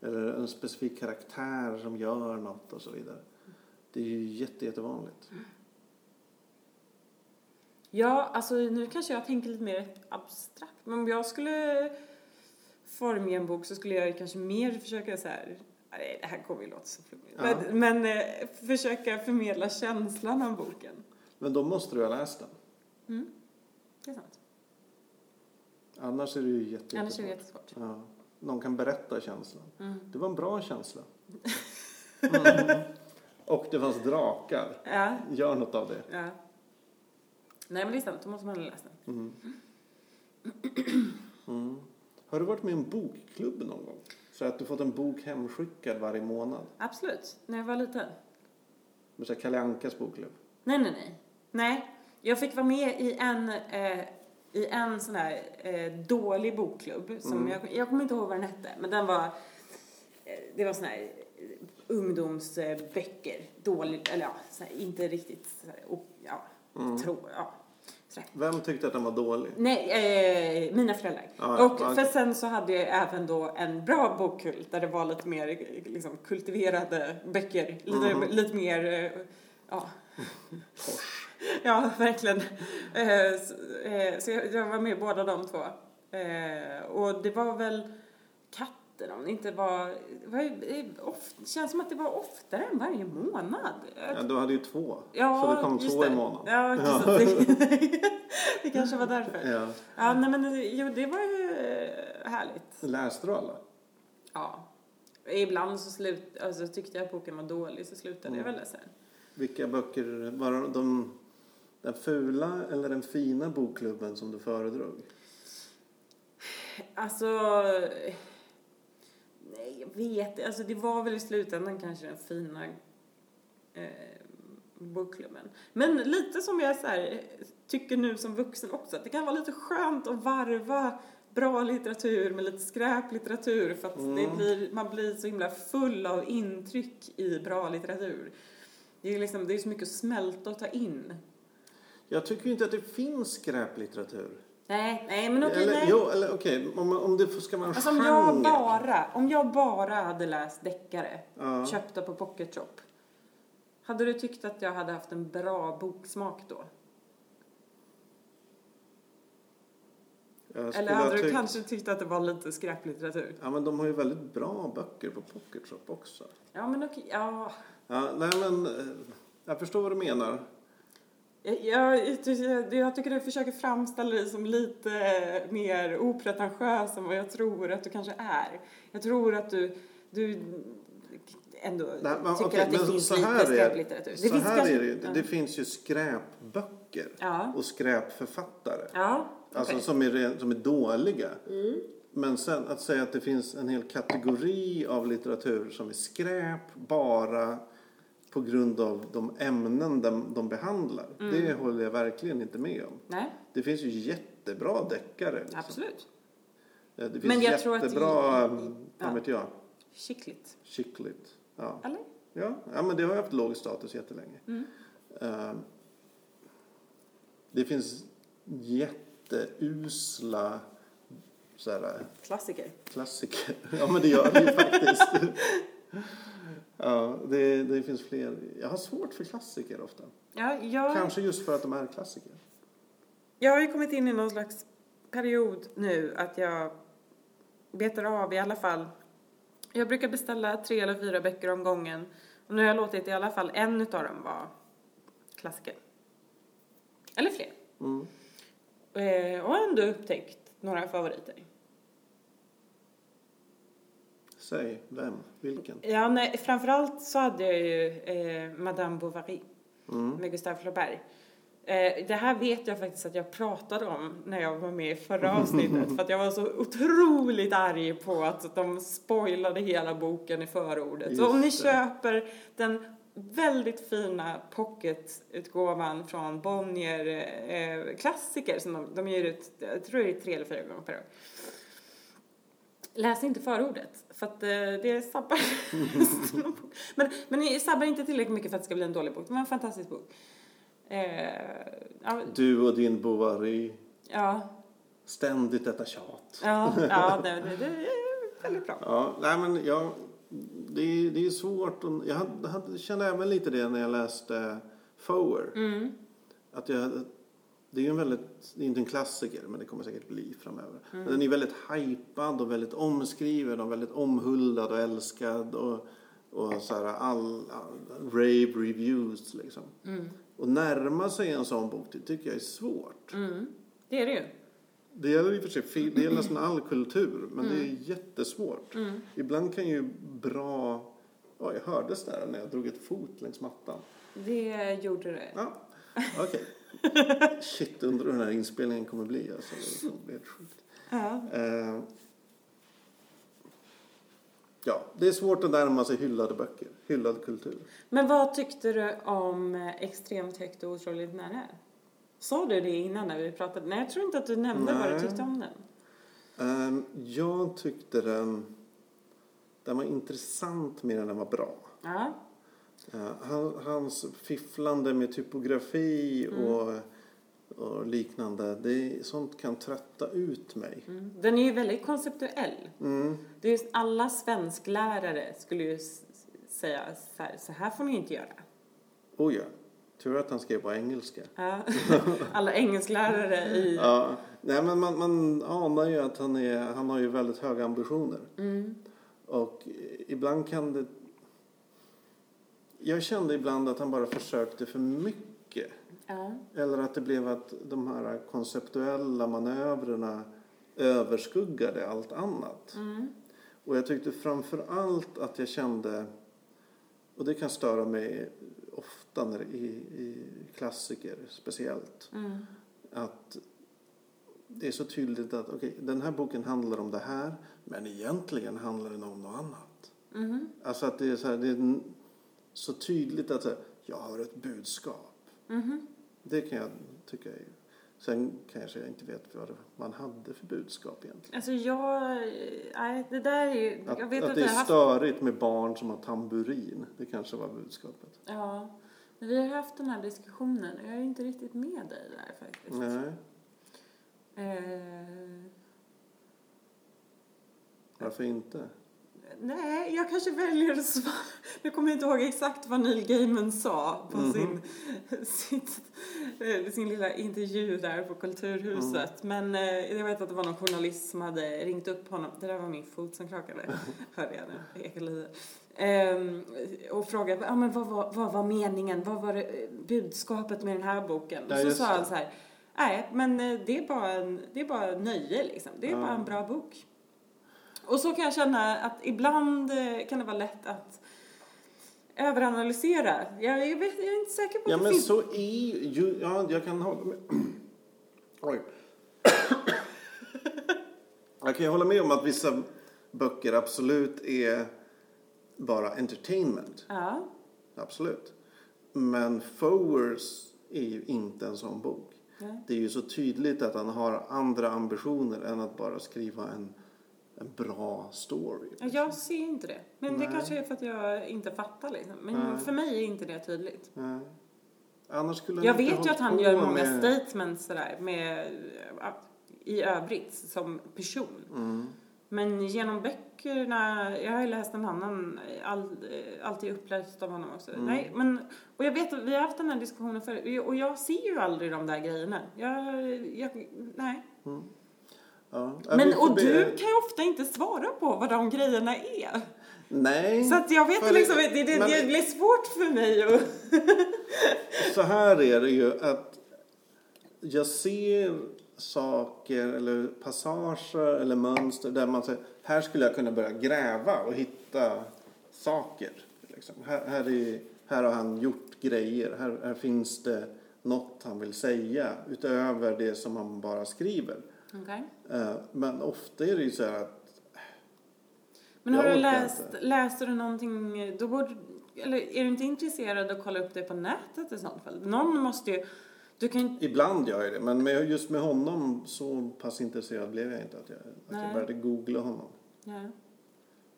Eller en specifik karaktär som gör något och så vidare. Det är ju jätte, jättevanligt. Ja, alltså nu kanske jag tänker lite mer abstrakt. Men om jag skulle formge en bok så skulle jag kanske mer försöka så här. Nej, det här kommer ju låta så flummigt. Ja. Men, men eh, försöka förmedla känslan av boken. Men då måste du ha läst den. Mm. Det är sant. Annars är det ju jätte, Annars är det jättesvårt. Ja. Någon kan berätta känslan. Mm. Det var en bra känsla. Mm. [LAUGHS] Och det fanns drakar. Ja, Gör något av det. ja. Nej men det är sant, då måste man ha läst den. Mm. Mm. Har du varit med i en bokklubb någon gång? Så att du fått en bok hemskickad varje månad? Absolut, när jag var liten. Med så här Kalle Ankas bokklubb? Nej, nej, nej. Nej, jag fick vara med i en, eh, i en sån här eh, dålig bokklubb. Som Mm. jag, jag kommer inte ihåg vad den hette, men den var, eh, det var sån här eh, ungdomsböcker. Dåligt, eller ja, här, inte riktigt, så här, och, ja, Mm. tro, ja. Så här. Vem tyckte att den var dålig? Nej, eh, mina föräldrar. Ja, och ja. för sen så hade jag även då en bra bokkult där det var lite mer liksom, kultiverade böcker. Lite, Mhm. lite mer, eh, ja. [LAUGHS] Ja, verkligen. Eh, så, eh, så jag, jag var med båda de två. Eh, och det var väl katter om det inte var, var of, känns som att det var oftare än varje månad. Ja, du hade ju två. Ja, så det kom två det. i månaden. Ja, just det. [LAUGHS] det kanske var därför. Ja. Ja, nej men jo, det var ju eh, härligt. Läste du alla? Ja. Ibland så slut, alltså, tyckte jag att boken var dålig så slutade jag Mm. väl sen. Vilka böcker var de, den fula eller den fina bokklubben som du föredrog? Alltså, nej jag vet Alltså det var väl i slutändan kanske den fina eh, bokklubben. Men lite som jag så här, tycker nu som vuxen också, att det kan vara lite skönt att varva bra litteratur med lite skräplitteratur för att det Mm. blir, man blir så himla full av intryck i bra litteratur. Det är liksom, det är så mycket att smälta och ta in. Jag tycker inte att det finns skräplitteratur. Nej, nej men okej, eller, nej. Jo, eller okej, om, om det ska vara en Alltså om genre. jag bara, om jag bara hade läst deckare, Ja. köpta på Pocket Shop, hade du tyckt att jag hade haft en bra boksmak då? Eller ha hade du tyckt- kanske tyckt att det var lite skräplitteratur? Ja, men de har ju väldigt bra böcker på Pocket Shop också. Ja, men okej, ja. Ja, nej men, eh, jag förstår vad du menar. Jag, jag, jag, tycker du försöker framställa dig som lite mer opretentiös än vad jag tror att du kanske är. Jag tror att du, du ändå Nej, men tycker okej, att det finns så lite skräplitteratur. Så finns här kanske- är det ju. Det finns ju skräpböcker Ja, och skräpförfattare. ja Alltså okej. som, är, som är dåliga. Men sen att säga att det finns en hel kategori av litteratur som är skräp bara på grund av de ämnen de, de behandlar. Mm. Det håller jag verkligen inte med om. Nej, Det finns ju jättebra deckare. Liksom. absolut. Eh, Det finns Men jag tror att- jättebra, vad vet jag, Skickligt. chicklit. Ja. Eller? Ja, ja, men det har ju haft låg status jättelänge. Mm. Eh, det finns jätteusla så här, Klassiker. klassiker. [LAUGHS] Ja, men det gör det ju faktiskt. [LAUGHS] Ja, det, det finns fler. Jag har svårt för klassiker ofta. Ja, jag, Kanske just för att de är klassiker. jag har ju kommit in i någon slags period nu att jag betar av i alla fall. Jag brukar beställa tre eller fyra böcker om gången. Och nu har jag låtit i alla fall en utav dem vara klassiker. Eller fler. Mm. Eh, och ändå upptäckt några favoriter. Säg, vem? Vilken? Ja, nej, framförallt så hade jag ju eh, Madame Bovary Mm. med Gustave Flaubert. Eh, det här vet jag faktiskt att jag pratade om när jag var med i förra [LAUGHS] avsnittet för att jag var så otroligt arg på att de spoilade hela boken i förordet. Så om ni Just det. köper den väldigt fina pocketutgåvan från Bonnier eh, klassiker som de, de ger ut, jag tror det är tre eller fyra gånger per år. Läs inte förordet, för att eh, det sabbar. [LAUGHS] men, men det sabbar inte tillräckligt mycket för att det ska bli en dålig bok. Det var en fantastisk bok. Eh, ja, Du och din Bovary. ja, Ständigt detta tjat. ja, ja det, det, det är väldigt bra. Ja, nej men jag, det, är- det är svårt. Jag hade, hade, kände även lite det när jag läste Fower. Mm, Att jag, det är ju en väldigt, det är inte en klassiker men det kommer säkert bli framöver. Mm. Men den är väldigt hypad och väldigt omskriven och väldigt omhuldad och älskad och, och så här all, all rave reviews liksom. mm, Och närma sig en sån bok det tycker jag är svårt. mm. Det är det ju. Det gäller i och för sig, det gäller nästan all kultur men det är jättesvårt. Mm. Ibland kan ju bra, ja jag hördes där när jag drog ett fot längs mattan. Det gjorde det. Ja, okej. Shit, undrar hur den här inspelningen kommer bli. Alltså, det helt sjukt. Ja. Eh, ja, det är svårt att närma sig hyllade böcker, hyllad kultur. Men vad tyckte du om Extremt högt och otroligt nära? Sa du det innan när vi pratade? Nej, jag tror inte att du nämnde vad du Nej. tyckte om den. Eh, jag tyckte den, den var intressant mer än den var bra. Ja. Eh, han, hans fifflande med typografi och, och liknande, det, sånt kan trötta ut mig. Mm. Den är ju väldigt konceptuell. Mm. Det är just alla svensklärare skulle ju säga så här, så här får ni inte göra. Oh ja, tur att han skrev på engelska. Ja. [LAUGHS] Alla engelsklärare i... Ja, nej men man, man anar ju att han, är, han har ju väldigt höga ambitioner. Mm. Och ibland kan det... Jag kände ibland att han bara försökte för mycket. Ja. Eller att det blev att de här konceptuella manövrerna överskuggade allt annat. Mm. Och jag tyckte framför allt att jag kände, och det kan störa mig ofta när, i, i klassiker speciellt, Mm. att det är så tydligt att okej, den här boken handlar om det här, men egentligen handlar den om något annat. Mhm. Alltså att det är så, här, det är så tydligt att jag har ett budskap. Mhm. Det kan jag tycka är... Sen kanske jag inte vet vad man hade för budskap egentligen. Alltså jag... Nej, det där är ju... Att, Jag vet att att det är haft... störigt med barn som har tamburin. Det kanske var budskapet. Ja. Men vi har haft den här diskussionen och jag är inte riktigt med dig där faktiskt. Nej, Eh, varför inte? Nej, jag kanske väljer att svara. Jag kommer inte ihåg exakt vad Neil Gaiman sa på Mhm. sin, sitt, eh, sin lilla intervju där på Kulturhuset. Men eh, jag vet att det var någon journalist som hade ringt upp honom. Det där var min fot som krokade, [LAUGHS] hörde jag nu. Lite. Ehm, och frågade ah, men vad, var, vad var meningen, vad var det, eh, budskapet med den här boken? Ja, och så sa det. han så här, nej men det är bara, en, det är bara nöje liksom, det är Ja. bara en bra bok. Och så kan jag känna att ibland eh, kan det vara lätt att överanalysera. Jag, jag, vet, jag är inte säker på Ja att det men finns... så är ju... Ja, jag kan hålla med. [CLEARS THROAT] Oj. [CLEARS THROAT] Jag kan ju hålla med om att vissa böcker absolut är bara entertainment. Ja, Absolut. Men Fowers är ju inte en sån bok. nej. Det är ju så tydligt att han har andra ambitioner än att bara skriva en, en bra story. Ja, Jag ser inte det. Men det Nej. kanske är för att jag inte fattar liksom. Men Nej. för mig är inte det tydligt. Nej. Annars skulle Jag vet ju att han gör många med- statements sådär med... i övrigt som person. Mm. Men genom böckerna, jag har ju läst en annan, all, alltid uppläst av honom också. Mm. Nej, men, och jag vet att vi har haft den här diskussionen förut och jag ser ju aldrig de där grejerna. Jag, jag, nej. Ja. Ja, Men, och be- du kan ju ofta inte svara på vad de grejerna är. Nej. Så att jag vet För liksom, det, det, men- det blir svårt för mig att... [LAUGHS] Så här är det ju att jag ser saker eller passager eller mönster där man säger här skulle jag kunna börja gräva och hitta saker. Liksom. Här, här, är, här har han gjort grejer. Här, här finns det något han vill säga utöver det som han bara skriver. Okej. Eh, Men ofta är det ju så här att Men har du läst, inte. läser du någonting, då borde, eller är du inte intresserad att kolla upp det på nätet i sånt fall? Någon måste ju, du kan Ibland gör jag det, men med, just med honom så pass intresserad blev jag inte att jag, att Nej. jag började googla honom. ja.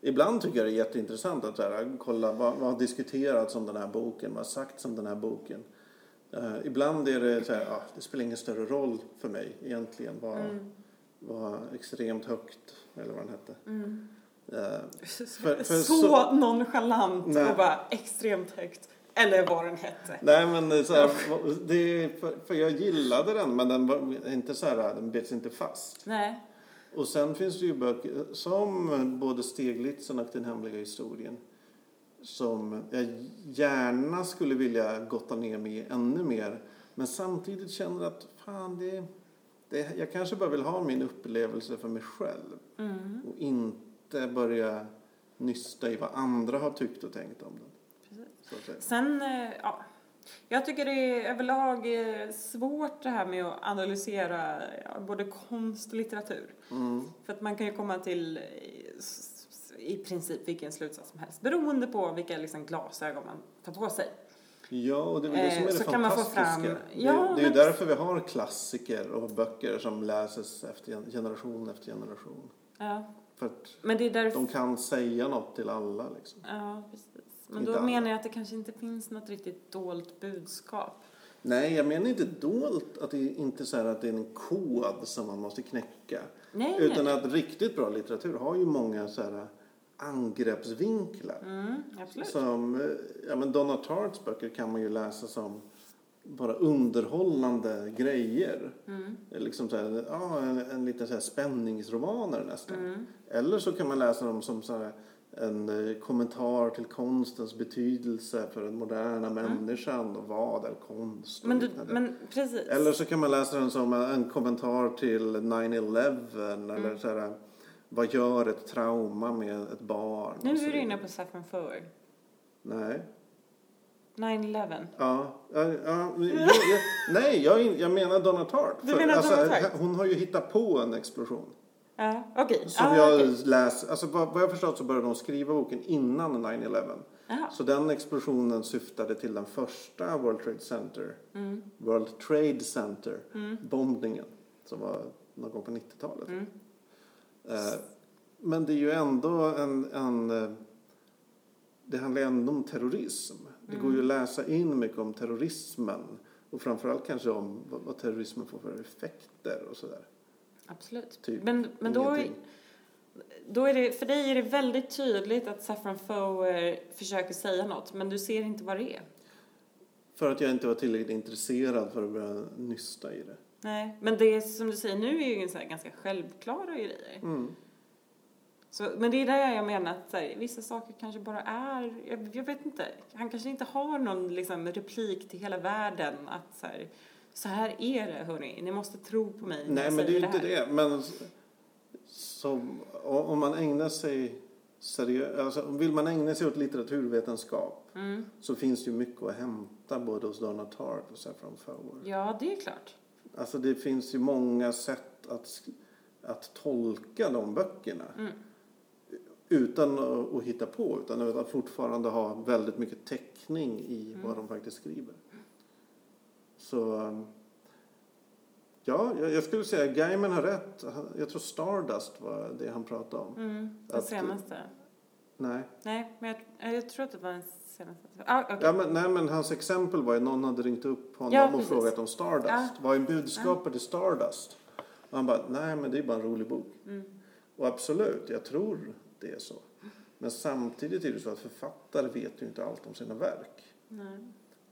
Ibland tycker jag det är jätteintressant att här, kolla vad, vad har diskuterats om den här boken, vad har sagts om den här boken. Eh, ibland är det så här, ah, det spelar ingen större roll för mig egentligen vad, Mm. vad extremt högt, eller vad den hette. Mm. Eh, [LAUGHS] så, för så, nonchalant Nej. och bara extremt högt. Eller vad den hette. nej men så här, det för, för jag gillade den men den var inte så här, den bet sig inte fast. Nej. Och sen finns det ju böcker som både Steglitzen och Den hemliga historien som jag gärna skulle vilja gotta ner mig i ännu mer. Men samtidigt känner att fan, det, det, jag kanske bara vill ha min upplevelse för mig själv Mm. och inte börja nysta i vad andra har tyckt och tänkt om den. Sen, eh, ja. Jag tycker det är överlag eh, svårt det här med att analysera både konst och litteratur. Mm. För att man kan ju komma till i princip vilken slutsats som helst beroende på vilka liksom glasögon man tar på sig. Ja, och det är väl det som är Eh, det så fantastiska. fram- Ja, det är men- därför vi har klassiker och böcker som läses efter gen- generation efter generation. Ja. För att Men det är därför... de kan säga något till alla liksom. Ja, precis. Men Inte då alla. menar jag att det kanske inte finns något riktigt dolt budskap. Nej, jag menar inte dolt att det är inte så att det är en kod som man måste knäcka. Nej, Utan nej. att riktigt bra litteratur har ju många så här angreppsvinklar. Mm. Som, eh, ja men Donna Tartts böcker kan man ju läsa som bara underhållande grejer. Mm. Liksom så här, ja, en, en liten så här spänningsromaner nästan. Mm. Eller så kan man läsa dem som så här, en eh, kommentar till konstens betydelse för den moderna människan och vad är konst Men, du, men. Eller så kan man läsa den som en, en kommentar till 9-11 Mm. eller så här, vad gör ett trauma med ett barn? nu är du inne på Saffron Foer. Nej. 9-11. Ja, ja, ja, jo, jag, nej, jag, jag menar Donna Tartt. Du menar Donna Tartt? Hon har ju hittat på en explosion. Ja, okej. Som ah, jag okej. läs, alltså vad, vad jag förstått så började de skriva boken innan 9-11. Jaha. Så den explosionen syftade till den första World Trade Center, Mm. World Trade Center Mm. bombningen som var någon gång på 90-talet. Mm. Eh, men det är ju ändå en, en eh, det handlar ju ändå om terrorism. Det går ju att läsa in mycket om terrorismen och framförallt kanske om vad, terrorismen får för effekter och sådär. Absolut. Typ Men, men då, är, då är det, för dig är det väldigt tydligt att Saffron Foer försöker säga något, men du ser inte vad det är. För att jag inte var tillräckligt intresserad för att börja nysta i det. Nej, men det som du säger nu är ju så här ganska självklara grejer. Mm. Så, men det är där jag menar att här, vissa saker kanske bara är, jag, jag vet inte, han kanske inte har någon liksom, replik till hela världen att så här, så här är det hörni, ni måste tro på mig Nej, men det är ju inte det. Men som, om man ägnar sig seriöst, alltså vill man ägna sig åt litteraturvetenskap Mm. så finns det ju mycket att hämta både hos Donna Tartt och Saffron Foer. Ja, det är klart. Alltså det finns ju många sätt att, att tolka de böckerna. Mm. Utan att, hitta på, utan att fortfarande ha väldigt mycket täckning i Mm. vad de faktiskt skriver. Så ja, jag, skulle säga Gaiman har rätt. Jag tror Stardust var det han pratade om. Mm. Den Att- senaste. Nej. Nej, men jag, jag tror att det var den senaste. Ah, okej. Ja, men, nej, men hans exempel var ju någon hade ringt upp honom Ja, och precis. frågat om Stardust. Ja. Vad är budskapet i Stardust? Och han bara, nej men det är bara en rolig bok. Mm. Och absolut, jag tror det är så. Men samtidigt är det så att författare vet ju inte allt om sina verk. Nej.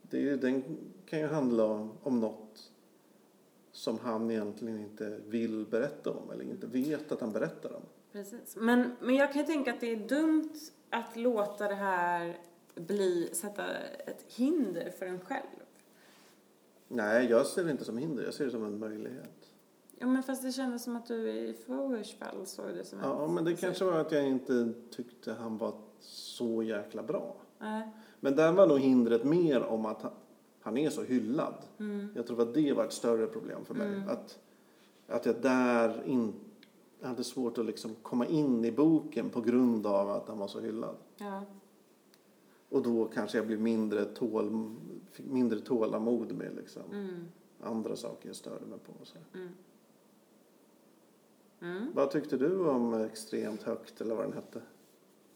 Det är ju, den kan ju handla om, om något som han egentligen inte vill berätta om eller inte vet att han berättar om. Precis. Men, men jag kan ju tänka att det är dumt att låta det här bli, sätta ett hinder för en själv. Nej, jag ser det inte som hinder, jag ser det som en möjlighet. Ja, men fast det kändes som att du i Fowers fall såg det som Ja, en... men det kanske var att jag inte tyckte han var så jäkla bra. Nej. Men där var nog hindret mer om att han, han är så hyllad. Mm. Jag tror att det var ett större problem för mig. Att, att jag där in, hade svårt att liksom komma in i boken på grund av att han var så hyllad. Ja. Och då kanske jag blev mindre, tål, mindre tålamod med liksom Mm. andra saker jag störde mig på. Så. Mm. Mm. Vad tyckte du om Extremt högt eller vad den hette?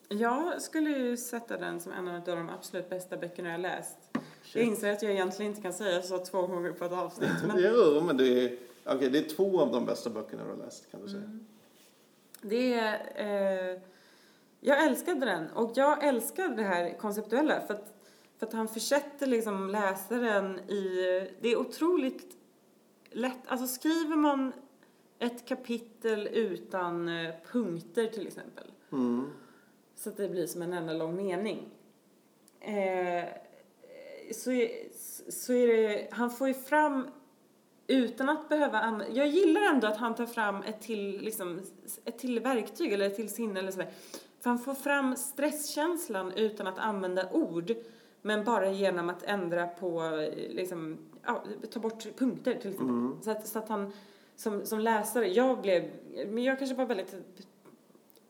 Jag skulle ju sätta den som en av de absolut bästa böckerna jag läst. Jag inser att jag egentligen inte kan säga så två gånger på ett avsnitt. Men [LAUGHS] Jo, men det är, okay, det är två av de bästa böckerna du har läst kan du säga. Mm. det är... Eh, jag älskade den och jag älskar det här konceptuella för att, för att han försätter liksom läsaren i... Det är otroligt lätt. Alltså skriver man ett kapitel utan eh, punkter till exempel Mm. så att det blir som en enda lång mening. Eh, så, är, så är det, han får ju fram, utan att behöva använda, jag gillar ändå att han tar fram ett till, liksom, ett till verktyg eller ett till sinne eller sådär. För han får fram stresskänslan utan att använda ord, men bara genom att ändra på, liksom, ja, ta bort punkter till exempel. Mm. Så, att, så att han, som, som läsare, jag blev, men jag kanske var väldigt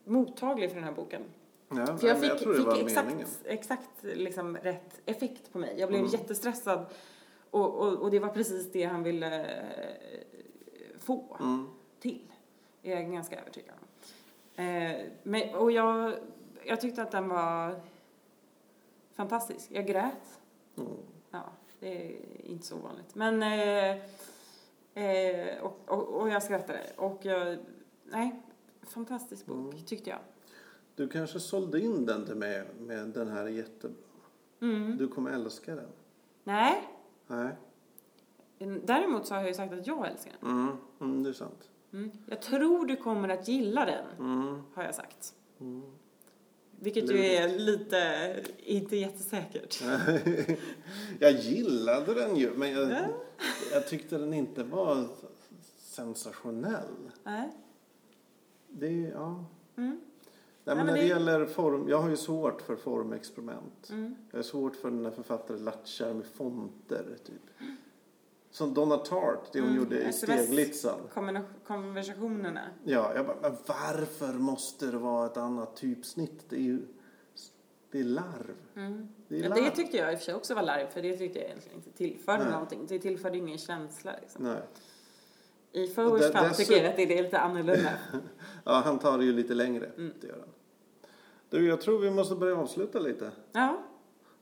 mottaglig för den här boken. Ja, För jag fick, jag fick exakt, meningen. exakt liksom rätt effekt på mig. Jag blev Mm. jättestressad och, och, och det var precis det han ville få Mm. till. Är jag ganska övertygad om. Eh, men, och jag, jag tyckte att den var fantastisk. Jag grät. Mm. Ja, det är inte så vanligt. Men, eh, eh, och, och, och jag skrattade. Och jag, nej, fantastisk bok Mm. tyckte jag. Du kanske sålde in den till mig med den här är jättebra. Mm. Du kommer älska den. Nej, Nej. Däremot så har jag ju sagt att jag älskar den. Mm. Mm, det är sant. Mm. Jag tror du kommer att gilla den, Mm. har jag sagt. Mm. Vilket ju är lite, inte jättesäkert. [LAUGHS] jag gillade den ju, men jag, Ja. jag tyckte den inte var sensationell. Nej. Det, ja. Mm. Nej, men men när det det- gäller form, jag har ju svårt för formexperiment. Mm. Jag har svårt för när författare latchar med fonter, typ. Som Donna Tartt, det hon Mm, gjorde i. Konver- Konversationerna. Ja, jag bara, men varför måste det vara ett annat typsnitt? Det är ju, det är larv. Mm. Det är larv. det tyckte jag i och för sig också var larv, för det tyckte jag egentligen inte tillförde Nej. någonting. Det tillförde ingen känsla liksom. Nej. I Fowers fall tycker jag att det är lite annorlunda. [LAUGHS] Ja, han tar det ju lite längre. Mm. Det gör han. Du, jag tror vi måste börja avsluta lite. Ja,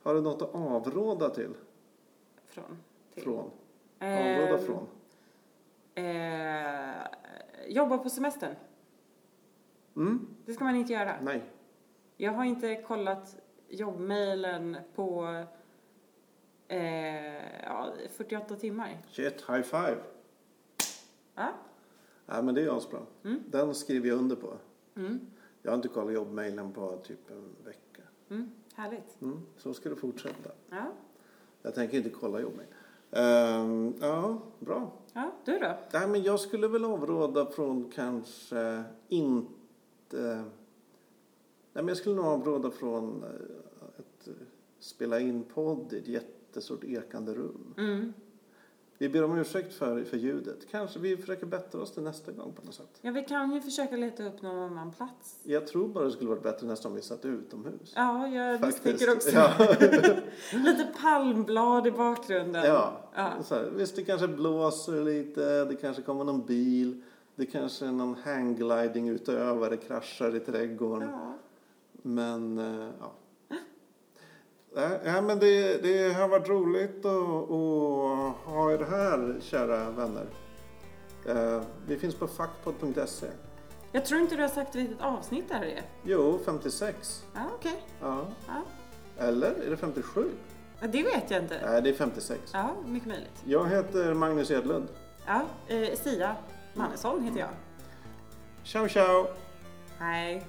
Har du något att avråda till? från. Till. Från? Avråda Ehm, från? Eh, jobba på semestern. Mm? Det ska man inte göra. Nej. Jag har inte kollat jobbmailen på eh, ja, 48 timmar. Shit, high five. Ja? Ja, men det är asbra. Mm. Den skriver jag under på. Mm. Jag har inte kollat jobbmailen på typ en vecka. Mm. Härligt. Mm. Så ska det fortsätta. Ja. Jag tänker inte kolla jobbmailen. Ehm, ja, bra. ja, du då? Nej, men jag skulle väl avråda från kanske inte... Nej, men jag skulle nog avråda från eh, att eh, spela in podd i ett jättestort ekande rum. Mm. Vi ber om ursäkt för, för ljudet. Kanske vi försöker bättra oss till nästa gång på något sätt. Ja, vi kan ju försöka leta upp någon annan plats. Jag tror bara det skulle varit bättre nästan om vi satt utomhus. Ja, jag Faktiskt. misstänker också. Ja. [LAUGHS] Lite palmblad i bakgrunden. Ja, Ja. Så här, visst det kanske blåser lite, det kanske kommer någon bil, det kanske är någon hanggliding utöver, det kraschar i trädgården. Ja. Men, eh, ja. Nej, Ja, men det, det har varit roligt att, att ha er här, kära vänner. Eh, vi finns på fackpodd.se. Jag tror inte du har sagt vilket avsnitt det här är. Jo, 56. Ja, okej. Ja. Ja. Eller är det 57? Ja, det vet jag inte. Nej, det är 56. Ja, mycket möjligt. Jag heter Magnus Edlund. Ja, eh, Sia Mannesson heter jag. Ciao, ciao! Hej.